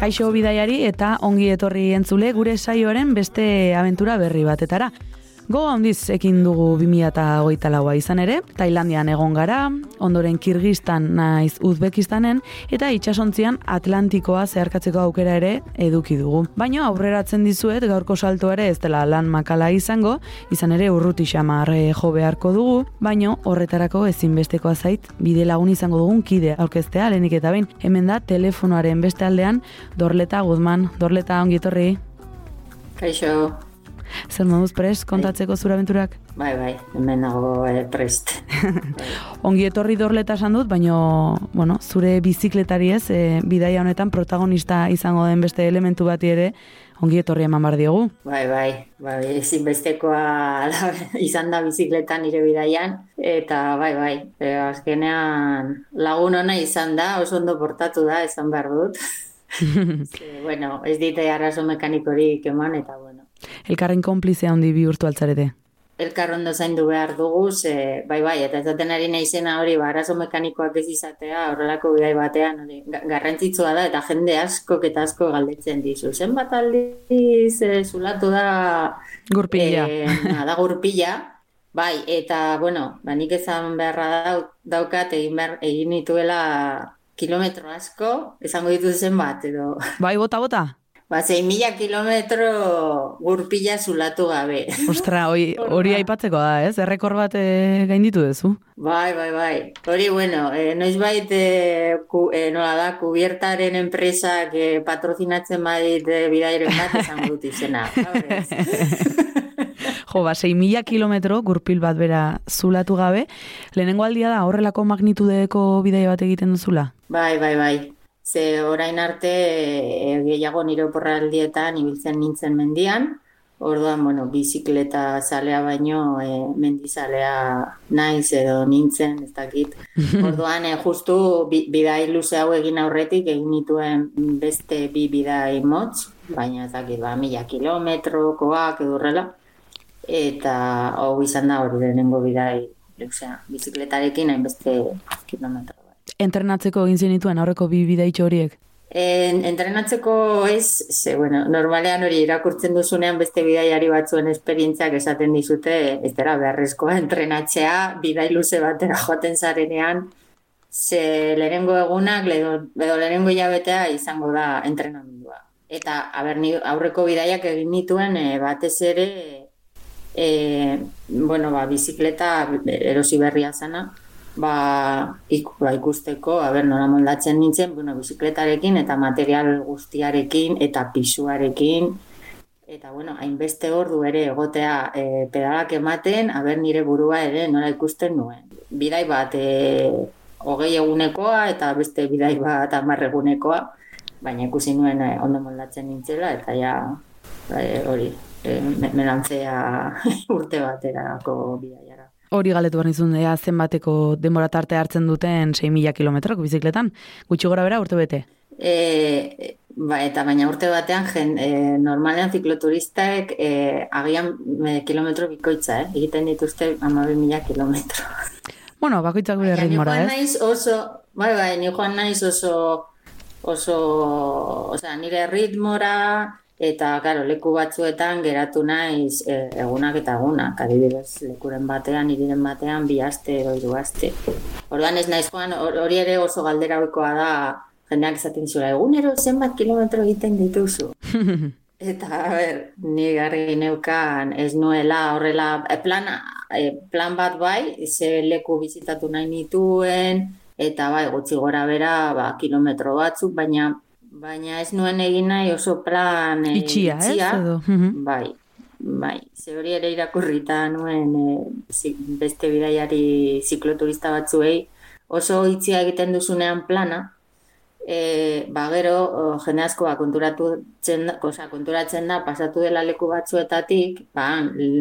Kaixo bidaiari eta ongi etorri entzule gure saioaren beste abentura berri batetara. Go handiz ekin dugu 2008 laua izan ere, Tailandian egon gara, ondoren Kirgistan naiz Uzbekistanen, eta itxasontzian Atlantikoa zeharkatzeko aukera ere eduki dugu. Baina aurreratzen dizuet gaurko salto ere ez dela lan makala izango, izan ere urruti xamar eh, jo beharko dugu, baino horretarako ezinbestekoa zait bide lagun izango dugun kide aurkeztea lehenik eta behin. Hemen da telefonoaren beste aldean Dorleta Guzman, Dorleta ongi etorri. Kaixo, Zer moduz prest kontatzeko zure abenturak? bai, bai, hemen nago eh, prest. Ongi etorri dorleta esan dut, baino, bueno, zure bizikletari ez, e, bidaia honetan protagonista izango den beste elementu bati ere, ongi etorri eman bar diogu. bai, bai, bai, ezinbestekoa da- izan da bizikletan nire bidaian, eta bai, bai, e, azkenean lagun ona izan da, oso ondo portatu da, esan behar dut. Ze, bueno, ez dite arazo mekanikorik eman, eta bueno, Elkarren konplizea handi bihurtu altzarete. elkar ondo zaindu behar dugu, ze, bai, bai, eta esaten ari naizena hori, ba, arazo mekanikoak ez izatea, horrelako bidai batean, hori, ga- garrantzitsua da, eta jende askok eta asko galdetzen dizu. Zenbat aldiz e, zulatu da Gurpila. Eh, da gurpila, bai, eta, bueno, ba, nik ezan beharra dau, daukat egin, behar, egin nituela kilometro asko, esango ditu zenbat, edo, Bai, bota, bota? Ba, zein mila kilometro gurpila zulatu gabe. Ostra, hori, hori aipatzeko da, ez? Errekor bat e, gainditu duzu. Bai, bai, bai. Hori, bueno, eh, noizbait eh, ku, eh, nola da, kubiertaren enpresak eh, patrozinatzen badit eh, bidairen bat, esango dut izena. Jo, ba, 6.000 kilometro gurpil bat bera zulatu gabe, lehenengo aldia da horrelako magnitudeko bidaia bat egiten duzula? Bai, bai, bai. Ze orain arte e, gehiago nire oporraldietan ibiltzen nintzen mendian, orduan, bueno, bizikleta zalea baino e, mendizalea naiz edo nintzen, ez dakit. Orduan, e, justu bi, bidai luze hau egin aurretik egin nituen beste bi bidai motz, baina ez dakit, ba, mila kilometrokoak edo horrela. Eta hau izan da hori lehenengo bidai, osea, bizikletarekin hainbeste kilometro. Entrenatzeko egin zenituen aurreko bi bidaitxo horiek? En, entrenatzeko ez, ze, bueno, normalean hori irakurtzen duzunean beste bidaiari batzuen esperientziak esaten dizute, ez dira beharrezkoa entrenatzea, bidai luze batera joaten zarenean, ze lehenengo egunak, edo, lehenengo hilabetea izango da entrenamendua. Eta, aber, ni aurreko bidaiak egin nituen e, batez ere, e, bueno, ba, bizikleta erosi berria zana, ba, ik, ba, ikusteko, a ber, nola moldatzen nintzen, bueno, bizikletarekin eta material guztiarekin eta pisuarekin, eta bueno, hainbeste ordu ere egotea e, pedalak ematen, a ber, nire burua ere nola ikusten nuen. Bidai bat e, hogei egunekoa eta beste bidai bat hamar egunekoa, baina ikusi nuen e, ondo moldatzen nintzela, eta ja, e, hori, e, me- melantzea urte baterako bidaiara. Hori galetu behar nizun, ea zenbateko denbora tarte hartzen duten 6.000 kilometrok bizikletan. Gutxi gora bera urte bete. E, ba, eta baina urte batean, jen, e, normalean zikloturistek e, agian e, kilometro bikoitza, eh? egiten dituzte amabe mila kilometro. Bueno, bakoitzak bere ritmora, ez? naiz oso, bai, bai, ni joan naiz oso, oso, osea, nire ritmora, eta, karo, leku batzuetan geratu naiz e, egunak eta egunak, adibidez, lekuren batean, iriren batean, bi aste edo hiru aste. Orduan ez naiz joan, hor- hori ere oso galdera ohikoa da, jendeak esaten zura, egunero zenbat kilometro egiten dituzu. Eta, a ber, ni garri neukan ez nuela horrela, e, plana, e, plan bat bai, ze leku bizitatu nahi nituen, eta bai, gutxi gora bera, ba, kilometro batzuk, baina baina ez nuen egin nahi oso plan e, Itxia, ez? Edo. Bai, bai, ze hori ere irakurrita nuen e, beste bidaiari zikloturista batzuei, oso itxia egiten duzunean plana, e, ba gero jende asko ba, konturatzen, oza, konturatzen da pasatu dela leku batzuetatik, ba,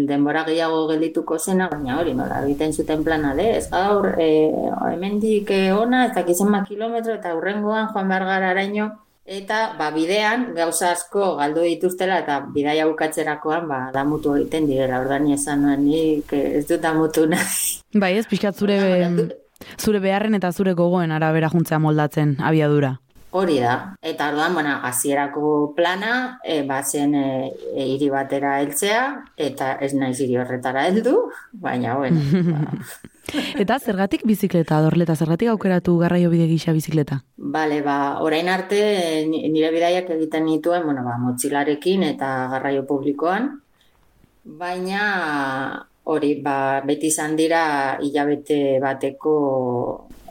denbora gehiago geldituko zena, baina hori nola egiten zuten plana de, ez gaur, e, hemendik ona, ez dakizen ma kilometro, eta hurrengoan joan behar gara araño, eta ba, bidean gauza asko galdu dituztela, eta bidaia bukatzerakoan ba, damutu egiten direla, ordan esan nik ez dut damutu nahi. Bai, ez pixkat zure, zure beharren eta zure gogoen arabera juntzea moldatzen abiadura. Hori da. Eta orduan, bueno, hasierako plana, e, bazen e, e, hiri batera heltzea eta ez naiz hiri horretara heldu, baina bueno. ba. Eta zergatik bizikleta, dorleta, zergatik aukeratu garraio bide gisa bizikleta? Bale, ba, orain arte ni- nire bidaiak egiten nituen, bueno, ba, motxilarekin eta garraio publikoan, baina hori, ba, beti izan dira hilabete bateko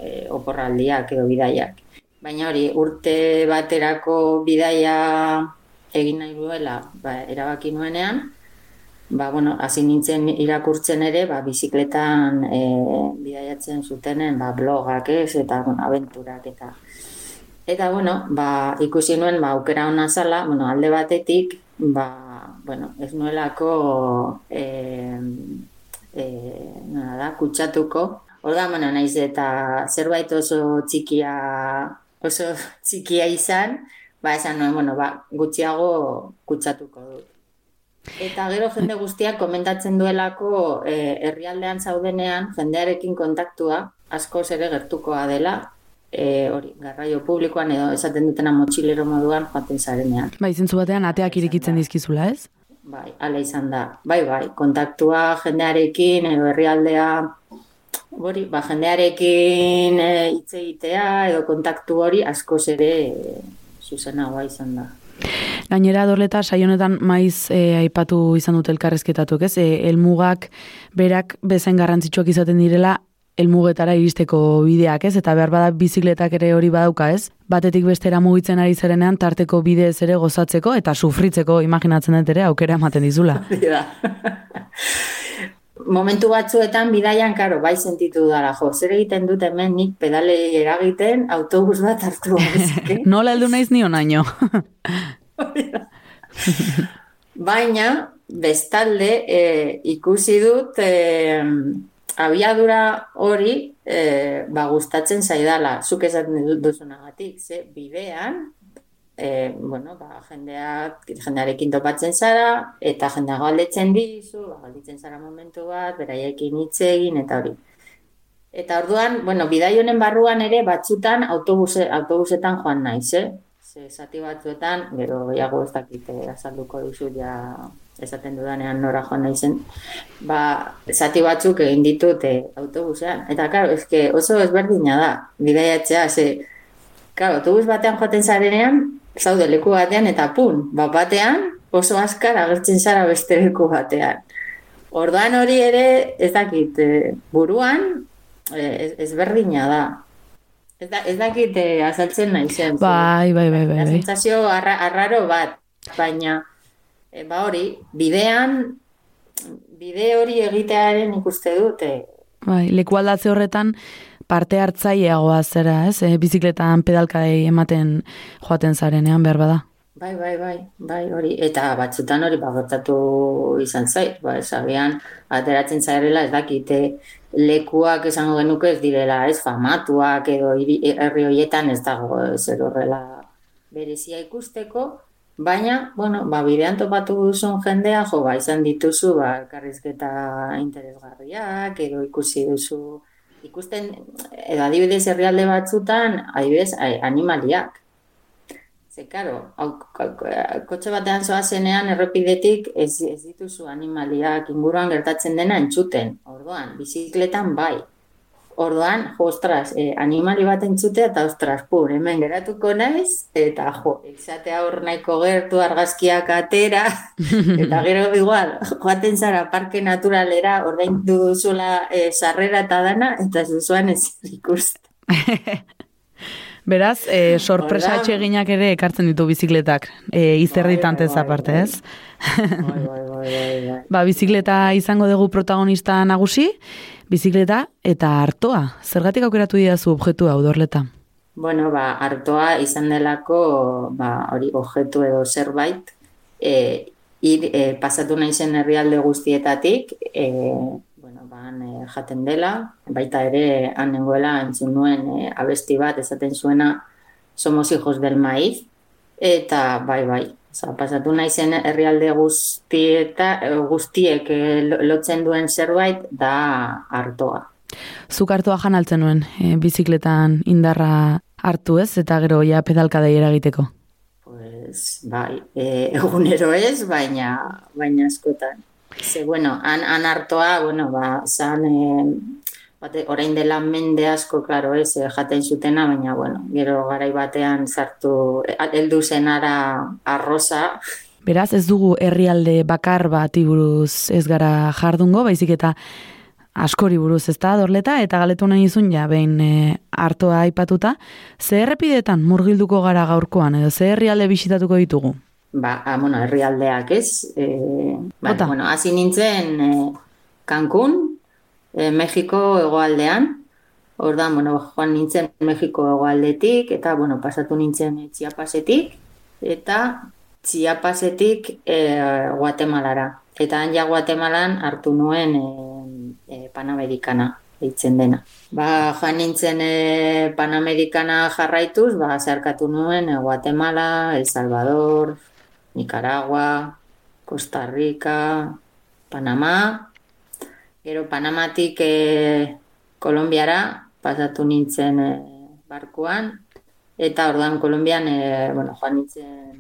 e, oporraldiak edo bidaiak. Baina hori, urte baterako bidaia egin nahi duela, ba, erabaki nuenean, ba, bueno, hasi nintzen irakurtzen ere, ba, bizikletan e, bidaiatzen zutenen, ba, blogak ez, eta, bueno, aventurak eta Eta, bueno, ba, ikusi nuen, ba, aukera hona zala, bueno, alde batetik, ba, bueno, ez nuelako, e, e, nola da, kutsatuko. Horda, bueno, naiz eta zerbait oso txikia, oso txikia izan, ba, esan nuen, bueno, ba, gutxiago kutsatuko dut. Eta gero jende guztiak komentatzen duelako e, herrialdean zaudenean, jendearekin kontaktua, askoz ere gertukoa dela, e, hori, garraio publikoan edo esaten dutena motxilero moduan joaten zarenean. Bai, zentzu batean ateak irikitzen dizkizula, ez? Bai, ala izan da. Bai, bai, kontaktua jendearekin edo herrialdea hori, ba, jendearekin e, hitz egitea edo kontaktu hori askoz ere e, zuzenagoa izan da. Gainera dorleta saionetan maiz e, aipatu izan dute elkarrezketatuk, ez? E, elmugak berak bezain garrantzitsuak izaten direla elmugetara iristeko bideak, ez? Eta behar bada bizikletak ere hori badauka, ez? Batetik bestera mugitzen ari zerenean tarteko bidez ere gozatzeko eta sufritzeko imaginatzen dut ere aukera ematen dizula. Momentu batzuetan bidaian, karo, bai sentitu dara, jo, zer egiten dut hemen nik pedale eragiten autobus bat hartu. Nola heldu naiz ni onaino. Baina, bestalde, e, ikusi dut e, abiadura hori e, ba, gustatzen zaidala, zuk esaten duzunagatik, ze bidean, e, bueno, ba, jendeak, jendearekin topatzen zara, eta jendea galdetzen dizu, ba, galditzen zara momentu bat, beraiekin hitz egin, eta hori. Eta orduan, bueno, bidai honen barruan ere batzutan autobuse, autobusetan joan naiz, eh? Ze zati batzuetan, gero gehiago ez dakite azalduko duzu ja esaten dudanean nora joan naizen, ba, zati batzuk egin ditut eh, autobusean. Eta, karo, eske oso ezberdina da, bidaiatzea, ze, karo, autobus batean joaten zarenean, zaude leku batean, eta pun, bat batean, oso azkar agertzen zara beste leku batean. Orduan hori ere, ez dakit, eh, buruan, ez, ezberdina da. Ez, da, ez dakit eh, azaltzen naizen. ze- Bai, bai, bai, bai, Da bai. sentsazio arra, arraro bat, baina e, ba hori, bidean bide hori egitearen ikuste dut, e, Bai, leku aldatze horretan parte hartzaileagoa zera, ez? E, bizikletan pedalkadei ematen joaten zarenean behar bada. bai, bai, bai, bai, hori, eta batzutan hori ba, gertatu izan zait, ba, ez agian, ateratzen zairela ez dakite lekuak esango genuke ez direla, ez famatuak edo herri horietan ez dago zer horrela berezia ikusteko, baina, bueno, ba, bidean topatu duzun jendea, jo, ba, izan dituzu, ba, elkarrizketa interesgarriak, edo ikusi duzu, ikusten, edo adibidez herrialde batzutan, adibidez, animaliak. Ze, karo, kotxe batean zoazenean errepidetik ez, ez dituzu animaliak inguruan gertatzen dena entzuten. Orduan, bizikletan bai. Orduan, ostras, eh, animali bat entzutea eta ostras, pur, hemen geratuko naiz, eta jo, izatea hor nahiko gertu argazkiak atera, eta gero igual, joaten zara parke naturalera, ordaindu duzula eh, sarrera eta dana, eta ez duzuan ez ikusten. Beraz, e, sorpresa atseginak ere ekartzen ditu bizikletak, e, izerditantez Bai, bai, aparte, bai. ez? Bai, bai, bai, bai. Ba, bizikleta izango dugu protagonista nagusi, bizikleta eta artoa. Zergatik aukeratu didazu objektu hau bueno, ba, artoa izan delako, ba, hori, objektu edo zerbait, e, ir, e, pasatu nahi zen herrialde guztietatik, e, bueno, ba, e, jaten dela, baita ere, han nengoela, entzun nuen, e, abesti bat, esaten zuena, somos hijos del maíz, eta bai, bai, Osa, pasatu nahi zen herrialde guztieta, guztiek lotzen duen zerbait da hartoa. Zuk hartoa jan altzen nuen, e, bizikletan indarra hartu ez, eta gero ja pedalkadei eragiteko? Pues, bai, e, egunero ez, baina, baina askotan. Ze, bueno, han, han hartoa, bueno, ba, zan, e, bate, orain dela mende asko, klaro, ez, eh, jaten zutena, baina, bueno, gero garai batean sartu, heldu zenara arroza. Beraz, ez dugu herrialde bakar bat buruz ez gara jardungo, baizik eta askori buruz ez da, dorleta, eta galetu nahi izun, ja, behin e, hartoa aipatuta, ze errepidetan murgilduko gara gaurkoan, edo ze herrialde bisitatuko ditugu? Ba, a, ah, bueno, herrialdeak ez. E, ba, bueno, hasi nintzen e, Cancún, e, Mexiko egoaldean, hor da, bueno, joan nintzen Mexiko egoaldetik, eta, bueno, pasatu nintzen Txiapasetik, eta Txiapasetik e, Guatemalara. Eta han ja Guatemalan hartu nuen e, e, Panamerikana eitzen dena. Ba, joan nintzen e, Panamerikana jarraituz, ba, zeharkatu nuen e, Guatemala, El Salvador, Nicaragua, Costa Rica, Panamá, Gero Panamatik e, Kolombiara pasatu nintzen e, barkuan. Eta orduan Kolombian e, bueno, joan nintzen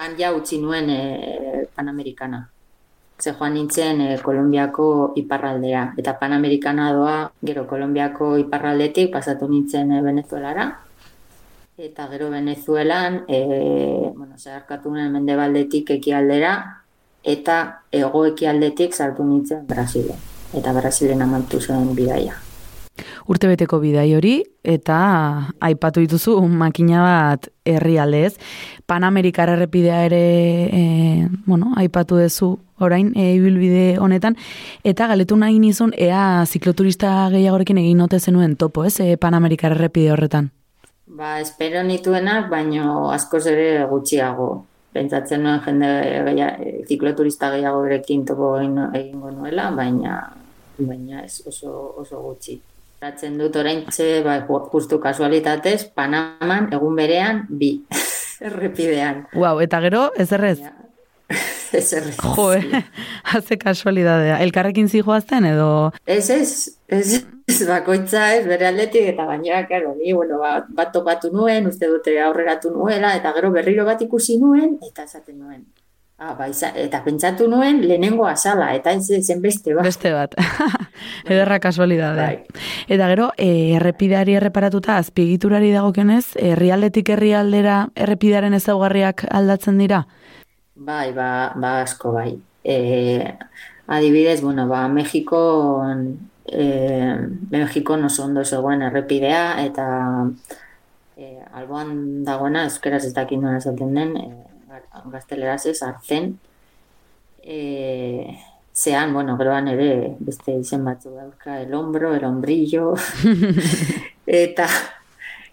han ja utzi nuen e, Panamerikana. Ze joan nintzen e, Kolombiako iparraldea. Eta Panamerikana doa gero Kolombiako iparraldetik pasatu nintzen e, Venezuelara. Eta gero Venezuelan e, bueno, zeharkatu nuen mendebaldetik ekialdera eta ego ekialdetik sartu nintzen Brasilen eta Brasilen amantu zen bidaia. Urtebeteko bidai hori eta aipatu dituzu makina bat herrialdez. Panamerikar errepidea ere e, bueno, aipatu duzu orain e, ibilbide honetan eta galetu nahi nizun ea zikloturista gehiagorekin egin note zenuen topo, ez? E, Panamerikar errepide horretan. Ba, espero nituenak, baino askoz ere gutxiago. Pentsatzen nuen jende gehiago, zikloturista gehiago berekin topo egingo nuela, baina baina ez oso, oso gutxi. Ratzen dut orain txe, ba, justu kasualitatez, Panaman egun berean bi, errepidean. Wow, eta gero, ez errez? Ja. ez errez. Jo, eh? haze kasualidadea. Elkarrekin zijoazten edo? Ez, ez, ez, ez bakoitza ez, bere aldetik, eta baina, karo, ni, bueno, bat, bat topatu nuen, uste dute aurreratu nuela, eta gero berriro bat ikusi nuen, eta esaten nuen. Ah, bai, eta pentsatu nuen lehenengo azala, eta ez zen beste bat. Beste bat. Ederra kasualidade. Bai. Eta gero, e, errepideari erreparatuta, azpiegiturari dagokionez, herrialdetik herrialdera errepidearen ezaugarriak aldatzen dira? Bai, ba, ba asko bai. E, adibidez, bueno, ba, Mexiko, e, Mexiko no ondo zegoen errepidea, eta e, alboan dagoena, euskeraz ez dakit nuen esaten den, e, gazteleraz ez, artzen, e, zean, bueno, geroan ere, beste izen batzu dauka, el hombro, el hombrillo, eta,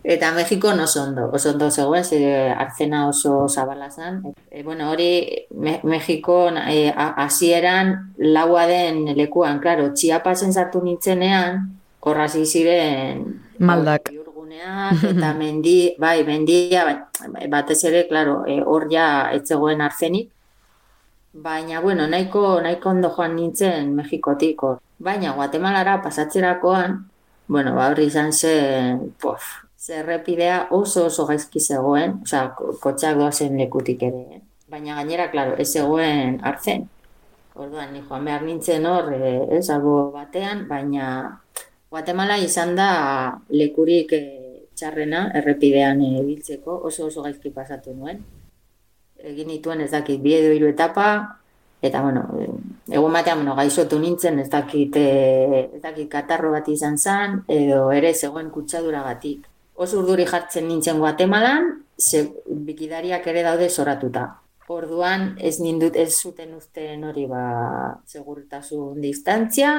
eta Mexiko no ondo, oso ondo zegoen, ze artzena oso zabala zan. E, bueno, hori, Me Mexiko e, hasieran laua den lekuan, klaro, txiapasen zartu nintzenean, horrazi ziren maldak eta mendi, bai, mendia, bai, batez ere, claro, e, hor ja etzegoen arzenik, baina, bueno, nahiko, nahiko ondo joan nintzen Mexikotik, or. baina, Guatemalara pasatzerakoan, bueno, ba, hori izan zen, pof, zerrepidea oso oso gaizki zegoen, osea, kotxak doazen lekutik ere, baina gainera, claro, ez zegoen artzen. Orduan, ni joan behar nintzen hor, eh, ez, albo batean, baina Guatemala izan da lekurik e, txarrena errepidean ibiltzeko oso oso gaizki pasatu nuen. Egin dituen ez dakit bi edo hiru etapa eta bueno, egun batean bueno, gaixotu nintzen ez dakit e, ez dakit katarro bat izan zen edo ere zegoen kutsaduragatik. Oso urduri jartzen nintzen Guatemalan, ze bikidariak ere daude soratuta. Orduan ez nindut ez zuten uzten hori ba segurtasun distantzia,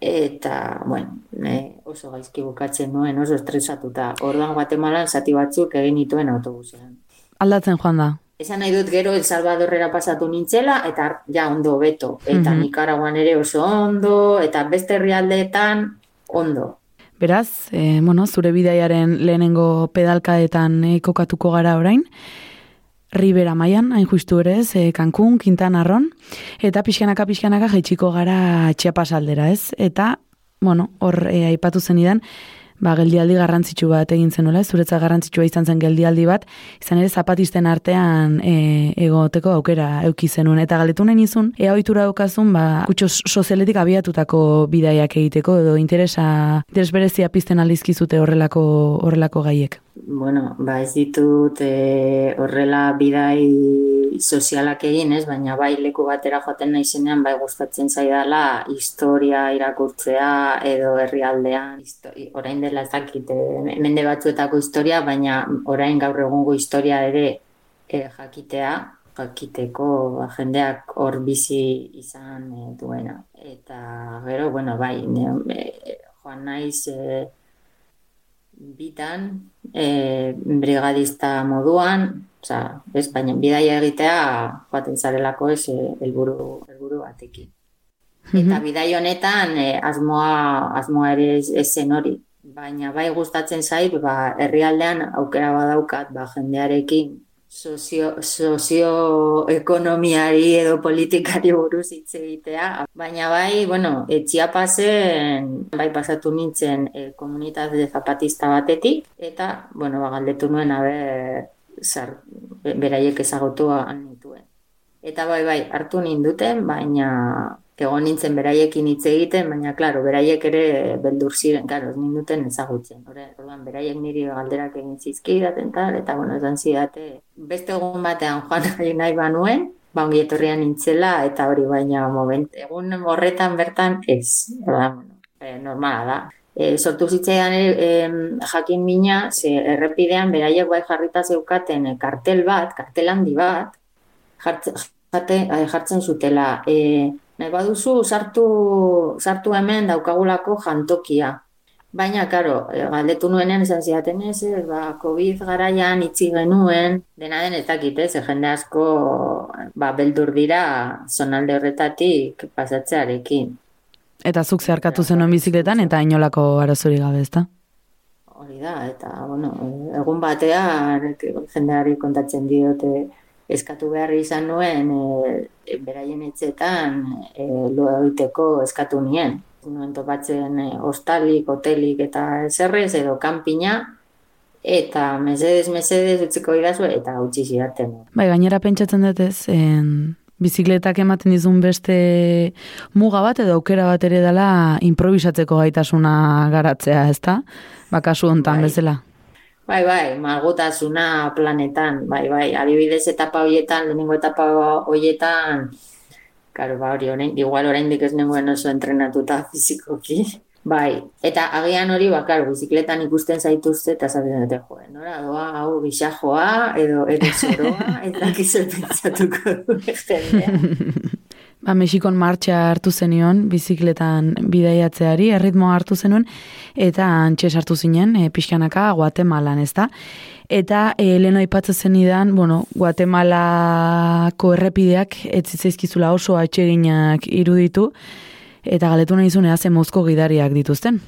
eta, bueno, ne, oso gaizki bukatzen nuen, oso estresatuta. Orduan Guatemalan zati batzuk egin nituen autobusean. Aldatzen joan da. Esan nahi dut gero El Salvadorrera pasatu nintzela, eta ja ondo beto. Eta Mhm. Nicaraguan ere oso ondo, eta beste herrialdeetan ondo. Beraz, e, bueno, zure bidaiaren lehenengo pedalkaetan e, kokatuko gara orain, Ribera maian, hain justu ere ez, e, Cancun, Quintana Ron, eta pixkanaka pixkanaka jaitsiko gara Chiapas aldera ez, eta, bueno, hor e, aipatu zenidan, ba, geldialdi garrantzitsu bat egin zenuela, ez, zuretzat garrantzitsua izan zen geldialdi bat, izan ere zapatisten artean e, egoteko aukera euki zenuen, eta galdetu nahi nizun, ea ohitura daukazun, ba, kutxo sozialetik abiatutako bidaiak egiteko, edo interesa, interes berezia pizten aldizkizute horrelako, horrelako gaiek. Bueno, ba ez ditut e, horrela bidai sozialak egin, ez? Baina bai leku batera joaten naizenean bai gustatzen zaidala historia irakurtzea edo herrialdean histori, orain dela ez dakit eh, mende batzuetako historia, baina orain gaur egungo historia ere eh, jakitea, jakiteko ba, jendeak hor bizi izan eh, duena. Eta gero, bueno, bai, ne, eh, joan naiz eh, bitan, e, brigadista moduan, oza, ez, baina bidaia egitea joaten zarelako ez e, helburu helburu batekin. Eta bidai honetan e, asmoa, asmoa ere ez zen hori. Baina bai gustatzen zait, ba, herrialdean aukera badaukat, ba, jendearekin sozio, sozioekonomiari edo politikari buruz hitz egitea. Baina bai, bueno, etxia pasen, bai pasatu nintzen e, komunitate zapatista batetik, eta, bueno, ba, galdetu nuen, haber, zar, beraiek ezagutu nituen. Eta bai, bai, hartu ninduten, baina egon nintzen beraiekin hitz egiten, baina, klaro, beraiek ere beldur ziren, klaro, ez ninduten ezagutzen. Orduan, beraiek niri galderak egin zizkidaten tal, eta, bueno, esan zidate, beste egun batean joan nahi banuen, ba, ongi etorrian nintzela, eta hori baina moment, egun horretan bertan ez, orduan, bueno, e, normala da. E, sortu zitzaidan e, jakin mina, ze errepidean beraiek bai jarrita zeukaten e, kartel bat, kartel handi bat, jartzen, jate, jartzen zutela, e, nahi baduzu sartu, sartu hemen daukagulako jantokia. Baina, karo, galdetu nuenean esan zidaten ez, ba, COVID garaian itzi genuen, dena den ez dakit, ez, jende asko ba, beldur dira zonalde horretatik pasatzearekin. Eta zuk zeharkatu zenuen bizikletan eta inolako arazorik gabe, ezta? Hori da, eta, bueno, egun batean jendeari kontatzen diote eskatu behar izan nuen e, beraien etxetan e, lo egiteko eskatu nien. Nuen topatzen e, hostalik, hotelik eta eserrez edo kanpina, eta mesedez, mesedez utziko idazu eta utzi zidaten. Bai, gainera pentsatzen dut ez, en, bizikletak ematen dizun beste muga bat edo aukera bat ere dela improvisatzeko gaitasuna garatzea, ezta? Ba, kasu hontan Bai. bezala. Bai, bai, malgutasuna planetan, bai, bai, adibidez etapa horietan, lehenengo etapa horietan, karo, ba, hori, orain, igual oraindik ez nengoen oso entrenatuta fizikoki, bai, eta agian hori, ba, karo, bizikletan ikusten zaituzte, eta zaten dute, joe, nora, doa, hau, bisajoa, edo, edo zoroa, eta kizel pentsatuko du jendea. Ba, Mexikon martxa hartu zenion, bizikletan bidaiatzeari, erritmoa hartu zenuen, eta antxe sartu zinen, e, pixkanaka, Guatemalan, ezta? Eta e, lehen aipatzen zenidan, bueno, Guatemalako errepideak ez zitzaizkizula oso atseginak iruditu, eta galetu nahi zunea ze mozko gidariak dituzten.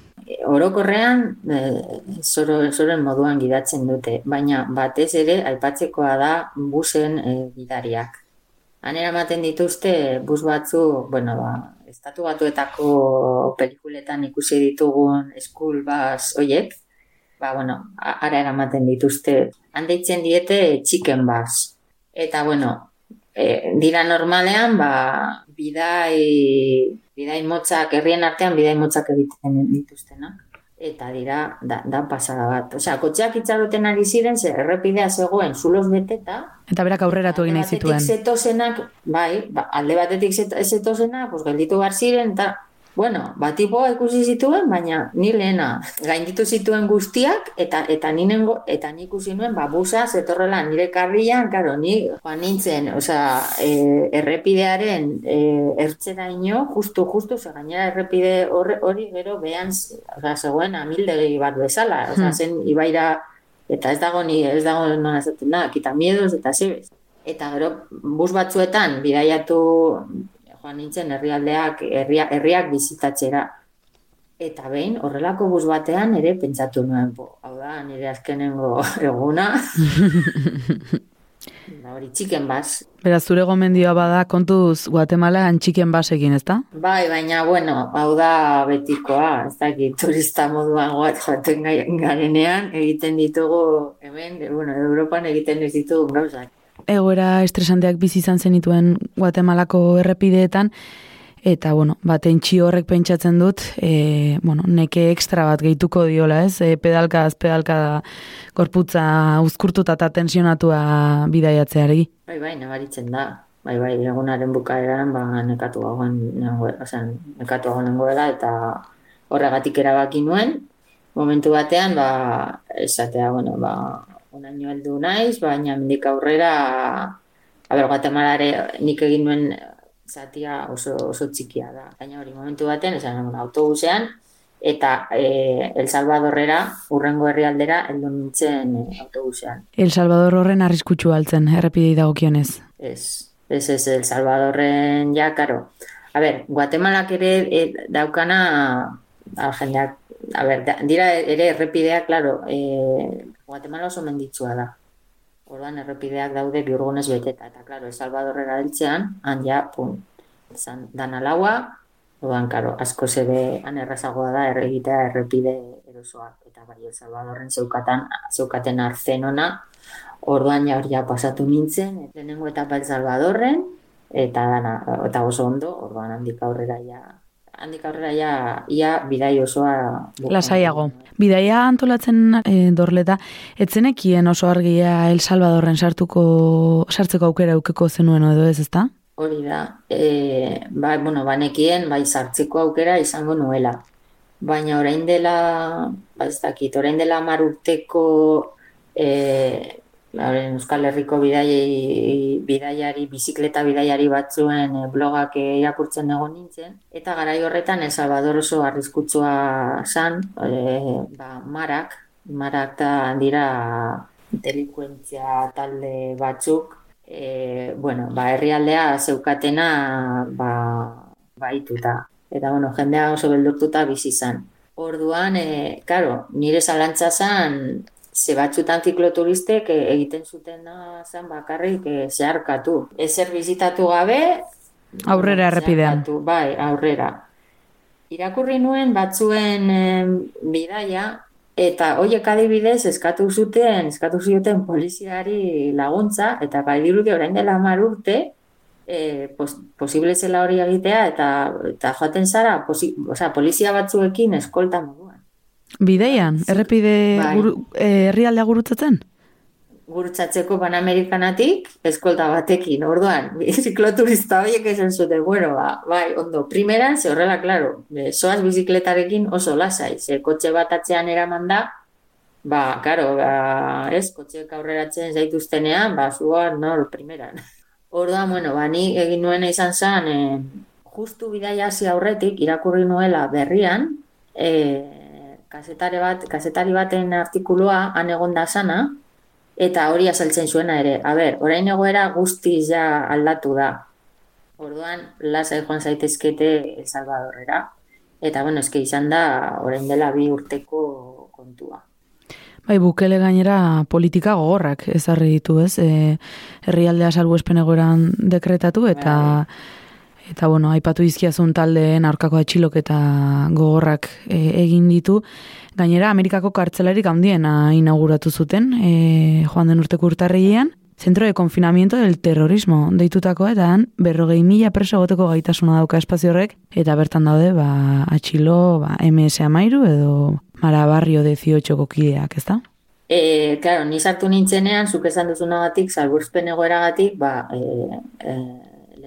Orokorrean, e, zoro, zoroen moduan gidatzen dute, baina batez ere aipatzekoa da busen e, gidariak. Hanera ematen dituzte bus batzu, bueno, ba, estatu batuetako pelikuletan ikusi ditugun school bus oiek, ba, bueno, ara eramaten dituzte. Handeitzen diete chicken bus. Eta, bueno, e, dira normalean, ba, bidai, bidai motzak, herrien artean bidai motzak egiten dituztenak. Eta dira, da, da pasada bat. Osea, kotxeak itxaroten ari ziren, ze errepidea zegoen zuloz beteta, Eta berak aurreratu egin nahi Alde zituen. batetik zetozenak, bai, ba, alde batetik zet- zetozenak, pues, gelditu behar ziren, eta Bueno, batipoa ikusi zituen, baina ni lehena gainditu zituen guztiak, eta eta ninengo, eta ni ikusi nuen, ba, busa zetorrela nire karrian, karo, ni joan nintzen, osea, e, errepidearen e, ertzeraino, justu, justu, ze gainera errepide horre- hori gero behan, osea, zegoen amildegi bat bezala, osea, Hmm. zen ibaira, eta ez dago ni, ez dago nola esaten da, kita miedos eta zebez. Eta gero, bus batzuetan, bidaiatu, joan nintzen herrialdeak, herria, herriak bizitatzera. Eta behin, horrelako bus batean ere pentsatu nuen, bo, hau da, nire azkenengo eguna. da hori, txiken baz. Beraz, zure gomendioa bada kontuz Guatemala antxiken basekin, ezta? Bai, baina, bueno, hau da betikoa, ez dakit, turista moduan goat joaten garenean, egiten ditugu, hemen, bueno, Europan egiten ez ditugu gauzak. Egoera estresanteak bizi izan zenituen Guatemalako errepideetan, eta, bueno, bat horrek pentsatzen dut, e, bueno, neke ekstra bat gehituko diola, ez? E, pedalkaz, pedalka gorputza uzkurtuta eta tensionatua bidaiatzeari. Bai, bai, nabaritzen da. Bai, bai, egunaren bukaeran, ba, nekatu gagoen, osea, nekatu nengoela, eta horregatik erabaki nuen, momentu batean, ba, esatea, bueno, ba, unaino heldu naiz, baina mendik aurrera, a ber, Guatemalare nik egin nuen zatia oso, oso txikia da. Baina hori, momentu batean, esan, bueno, autobusean, eta e, El Salvadorrera, urrengo herrialdera, heldu nintzen e, autobusean. El Salvador horren arriskutsu altzen, errepidei dagokionez. Ez, ez, ez, El Salvadorren ja, karo. A ber, Guatemalak ere e, daukana, a, jendeak, a ber, dira ere errepideak, claro, e, Guatemala oso menditsua da. Orduan errepideak daude biurgunez beteta, eta, claro, El Salvadorrera heltzean, han ja, pum, izan dana laua, orduan, karo, asko zebe, han errazagoa da erregitea errepide erosoak, eta bai, El Salvadorren zeukatan, zeukaten arzenona, Orduan ja hor ja pasatu nintzen, lehenengo etapa El Salvadorren, eta dana, eta oso ondo, orduan handik aurrera ja, handik aurrera ja, ia bidai osoa... Lasaiago. Bidaia antolatzen e, dorleta, etzenekien oso argia El Salvadorren sartuko, sartzeko aukera eukeko zenuen edo ez, ezta? Hori da, e, ba, bueno, banekien, bai, sartzeko aukera izango nuela. Baina orain dela, ba, ez dakit, orain dela hamar urteko e, Haren Euskal Herriko bidaiari, bidaiari, bizikleta bidaiari batzuen eh, blogak eh, irakurtzen egon nintzen. Eta garai horretan El Salvador oso arriskutsua zan, e, ba, marak, marak da dira delikuentzia talde batzuk, e, bueno, ba, herrialdea zeukatena ba, baituta. Eta, bueno, jendea oso beldurtuta bizi zan. Orduan, e, karo, nire zalantza zan, ze batzutan zikloturistek e, egiten zutena zen bakarrik e, zeharkatu. Ezer bizitatu gabe, Aurrera errepidean. zeharkatu, bai, aurrera. Irakurri nuen batzuen em, bidaia, eta hoiek adibidez eskatu zuten, eskatu zioten poliziari laguntza, eta bai dirudi orain dela hamar urte, e, pos, posible zela hori egitea, eta, eta joaten zara, posi, osea, polizia batzuekin eskolta moduan. Bideian, errepide Bai. guru, eh, herrialdea gurutzatzen? gurutzatzeko Panamerikanatik eskolta batekin, orduan, zikloturista horiek esan zuten, bueno, ba, bai, ondo, primeran, ze horrela, klaro, e, soaz bizikletarekin oso lasai, ze kotxe bat atzean eraman da, ba, karo, ba, ez, kotxeek aurreratzen zaituztenean, ba, zuan, nor, primeran. Orduan, bueno, ba, ni egin nuena izan zen, e, justu bidaia hasi aurretik, irakurri nuela berrian, e, kasetare bat, kasetari baten artikulua han egonda sana, eta hori azaltzen zuena ere. A ber, orain egoera guztiz ja aldatu da. Orduan, lasai joan zaitezkete El Salvadorrera. Eta, bueno, eske izan da, orain dela bi urteko kontua. Bai, bukele gainera politika gogorrak ezarri ditu, ez? E, herrialdea salbuespen egoeran dekretatu eta eta bueno, aipatu izkiazun taldeen aurkako atxiloketa gogorrak e, egin ditu. Gainera, Amerikako kartzelarik handiena inauguratu zuten, e, joan den urteko urtarrilean, Zentro de Confinamiento del Terrorismo deitutako eta han berrogei mila preso egoteko gaitasuna dauka espazio horrek eta bertan daude ba, atxilo ba, MS amairu edo Mara Barrio 18 kideak, ezta? E, claro, ni sartu nintzenean, zuk esan duzunagatik, salbuespen egoeragatik, ba, e, e,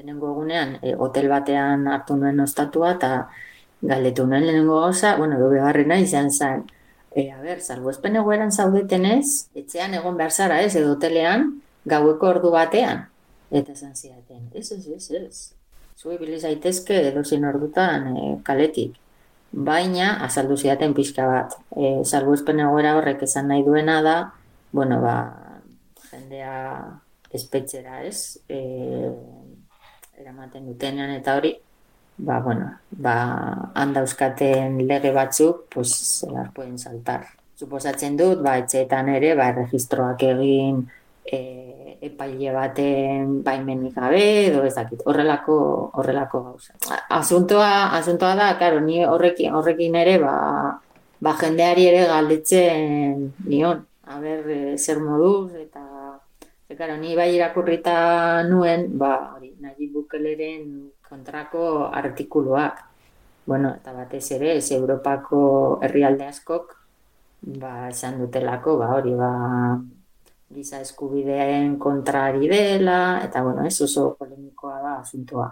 lehenengo egunean, e, hotel batean hartu nuen ostatua, eta galdetu nuen lehenengo gauza, bueno, dobe barrena izan zen, e, a ber, salbuespen egoeran zaudetenez, etxean egon behar zara ez, edo hotelean, gaueko ordu batean. Eta esan zidaten, ez, ez, ez, ez. Zue zaitezke edo zin ordutan e, kaletik. Baina, azaldu zidaten pixka bat. E, salbuespen egoera horrek esan nahi duena da, bueno, ba, jendea espetxera ez, e, eramaten dutenean eta hori, ba, bueno, ba, handa euskaten lege batzuk, pues, zelar pueden saltar. Suposatzen dut, ba, etxeetan ere, ba, registroak egin e, epaile baten baimenik gabe, edo ez dakit, horrelako, horrelako gauza. Asuntoa, asuntoa da, karo, ni horrekin, horrekin ere, ba, ba, jendeari ere galdetzen nion, a ber, e, zer moduz, eta, karo, ni bai irakurrita nuen, ba, hori, nahi bukeleren kontrako artikuluak. Bueno, eta batez ere, ez Europako herrialde askok, ba, esan dutelako, ba, hori, ba, giza eskubideen kontrari dela, eta, bueno, ez oso polemikoa da asuntoa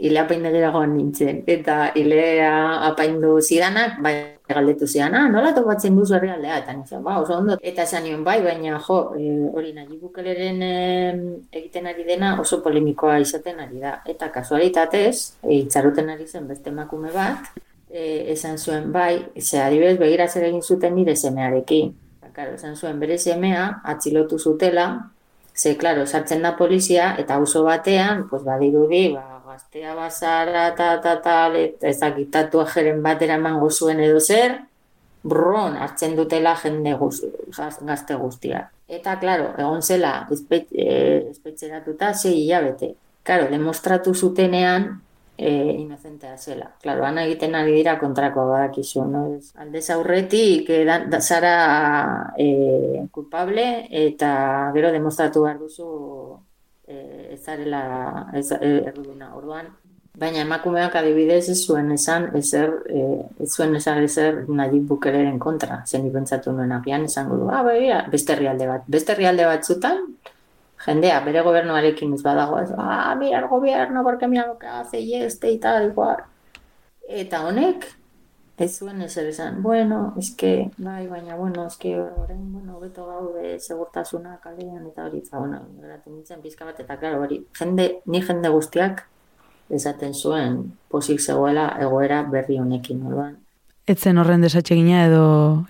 ile apaindegirago nintzen. Eta ilea apaindu zidanak, bai galdetu zidan, ah, nola topatzen duzu herrialdea? Eta nintzen, ba, oso ondo. Eta esan nion, bai, baina, jo, e, hori nahi bukeleren e, egiten ari dena oso polemikoa izaten ari da. Eta kasualitatez, e, itxaruten ari zen beste emakume bat, e, esan zuen, bai, ze adibes begira zer egin zuten nire semearekin. Karo, esan zuen bere semea, atxilotu zutela, ze, klaro, sartzen da polizia, eta auzo batean, pues, badirudi, ba, gaztea bazara eta eta eta ezakitatu ajeren batera emango zuen edo zer, bron hartzen dutela jende gazte guztia. Eta, klaro, egon zela, eh, espetxeratuta, zei hilabete. Klaro, demostratu zutenean, e, inozentea zela. Klaro, ana egiten ari dira kontrakoa badakizu, no? Aldez aurretik, e, da, zara e, culpable, eta gero demostratu behar duzu eh ezarela ez eh, erduna orduan baina emakumeak adibidez ez zuen esan ezer eh ez zuen esan ezer nahi bukereren kontra. Zen pentsatu nuen agian esango du ah begira beste herrialde bat beste herrialde batzutan jendea bere gobernuarekin ez badago ez ah mira el gobierno porque mira lo que hace y este y tal igual eta honek ez zuen ezer esan, bueno, eske, bai, baina, bueno, eske, orain, bueno, beto gaude, segurtasuna kalean, eta hori, eta, bueno, eraten nintzen pizka bat, eta, klaro, hori, jende, ni jende guztiak, esaten zuen, posik zegoela, egoera berri honekin, orduan. Etzen horren desatxegina edo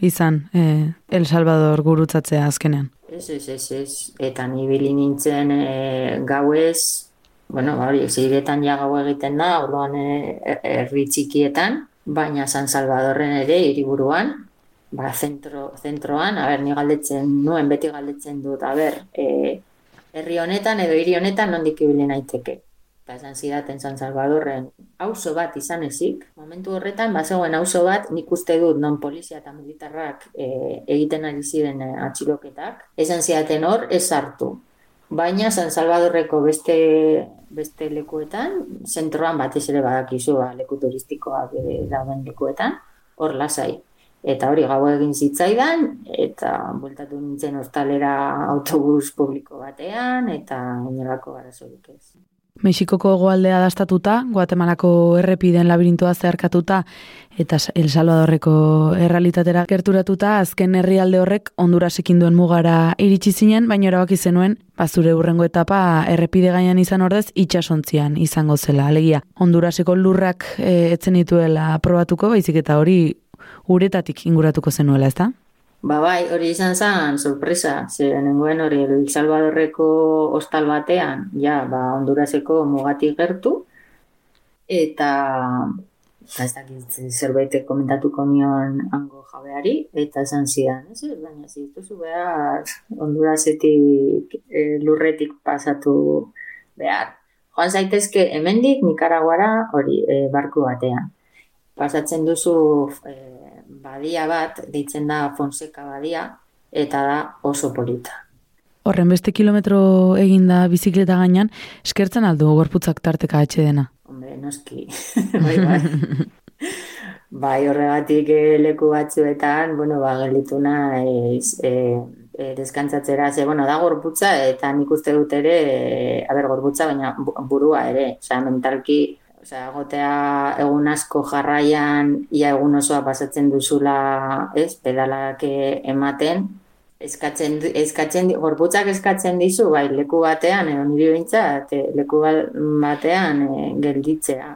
izan, eh, El Salvador gurutzatzea azkenean? Ez, ez, ez, ez, eta ni bili nintzen e, gauez, bueno, hori, ziretan ja gau egiten da, orduan, e, erri txikietan, baina San Salvadorren ere hiriburuan, ba, zentro, zentroan, a ber, ni galdetzen nuen, beti galdetzen dut, a ber, e, herri honetan edo hiri honetan nondik ibili naiteke. Eta esan zidaten San Salvadorren auzo bat izan ezik, momentu horretan, bazegoen auzo bat, nik uste dut non polizia eta militarrak e, egiten ari ziren e, atxiloketak, esan zidaten hor, ez hartu. Baina San Salvadorreko beste beste lekuetan, zentroan batez ere badakizu ba, leku turistikoak dauden lekuetan, hor lasai. Eta hori gau egin zitzaidan, eta bueltatu nintzen ostalera autobus publiko batean, eta inolako garazorik ez. Mexikoko goaldea dastatuta, Guatemalako errepiden labirintoa zeharkatuta eta El Salvadorreko errealitatera gerturatuta, azken herrialde horrek Hondurasekin duen mugara iritsi zinen, baina erabaki zenuen, bazure urrengo etapa errepide gainean izan ordez itxasontzian izango zela. Alegia, Honduraseko lurrak e, etzen dituela probatuko, baizik eta hori uretatik inguratuko zenuela, ezta? Ba bai, hori izan zen, sorpresa, ze nengoen hori El Salvadorreko hostal batean, ja, ba, Honduraseko mugatik gertu, eta ba, ez dakit zerbait komentatuko nion hango jabeari, eta esan zidan, ez ez, baina zituzu behar Hondurasetik e, lurretik pasatu behar. Joan zaitezke hemendik Nikaraguara hori e, barku batean. Pasatzen duzu e, badia bat, deitzen da Fonseca badia, eta da oso polita. Horren beste kilometro eginda bizikleta gainean, eskertzen aldu gorputzak tarteka atxe dena? Hombre, noski, bai, bai. bai, horregatik eh, leku batzuetan, bueno, ba, gelitu naiz, e, e, deskantzatzera, ze, bueno, da gorputza, eta nik uste dut ere, e, aber, gorputza, baina burua ere, osea, mentalki Osea, gotea egun asko jarraian, ia egun osoa pasatzen duzula, ez, pedalak ematen, eskatzen, eskatzen, gorputzak eskatzen dizu, bai, leku batean, edo niri bintzat, leku batean e, gelditzea.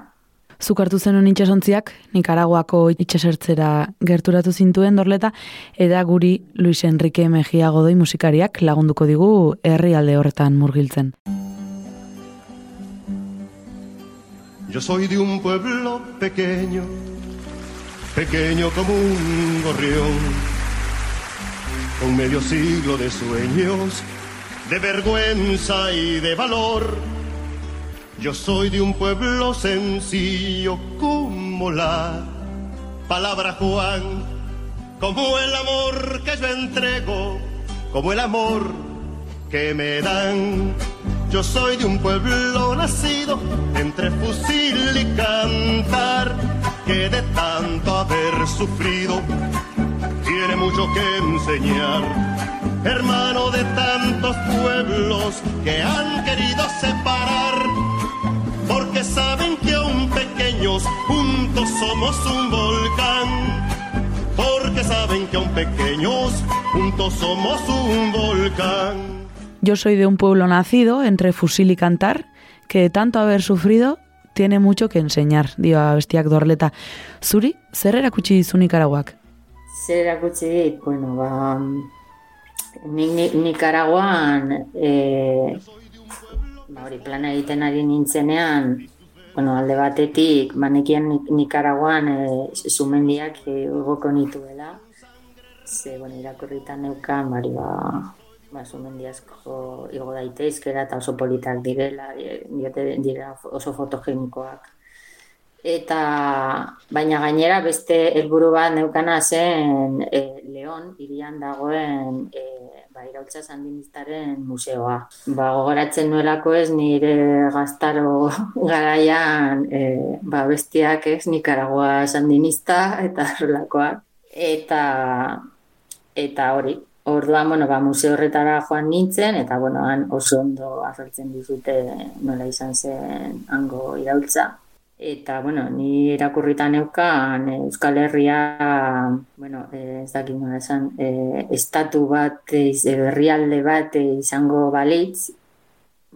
Zuk hartu zenun itxasontziak, Nikaraguako itxasertzera gerturatu zintuen dorleta, eta guri Luis Enrique Mejia Godoi musikariak lagunduko digu herrialde horretan murgiltzen. Yo soy de un pueblo pequeño, pequeño como un gorrión, con medio siglo de sueños, de vergüenza y de valor. Yo soy de un pueblo sencillo como la palabra Juan, como el amor que yo entrego, como el amor que me dan. Yo soy de un pueblo nacido entre fusil y cantar, que de tanto haber sufrido tiene mucho que enseñar. Hermano de tantos pueblos que han querido separar, porque saben que aún pequeños juntos somos un volcán. Porque saben que aún pequeños juntos somos un volcán. Yo soy de un pueblo nacido entre fusil y cantar, que de tanto haber sufrido tiene mucho que enseñar, dio bestiak dorleta. Zuri, zer erakutsi dizu Nikaraguak? Zer erakutsi dit, bueno, ba, ni, ni, Nikaraguan, e, ba, hori plana egiten ari nintzenean, bueno, alde batetik, manekian Nikaraguan e, sumendiak e, ugoko nituela, ze, bueno, irakurritan neukan, bari, ba, ba, sumendi asko igo daitezkera eta oso politak direla, diote dira oso fotogenikoak. Eta baina gainera beste helburu bat neukana zen e, Leon irian dagoen e, ba, irautza sandinistaren museoa. Ba, gogoratzen nuelako ez nire gaztaro garaian e, ba, bestiak ez Nicaragua sandinista eta horrelakoak. Eta, eta hori, Orduan, bueno, ba, museo horretara joan nintzen, eta bueno, han oso ondo azaltzen dizute nola izan zen hango iraultza. Eta, bueno, ni irakurritan neukan Euskal Herria, bueno, ez dakit nola esan, e, estatu bat, herrialde bat izango balitz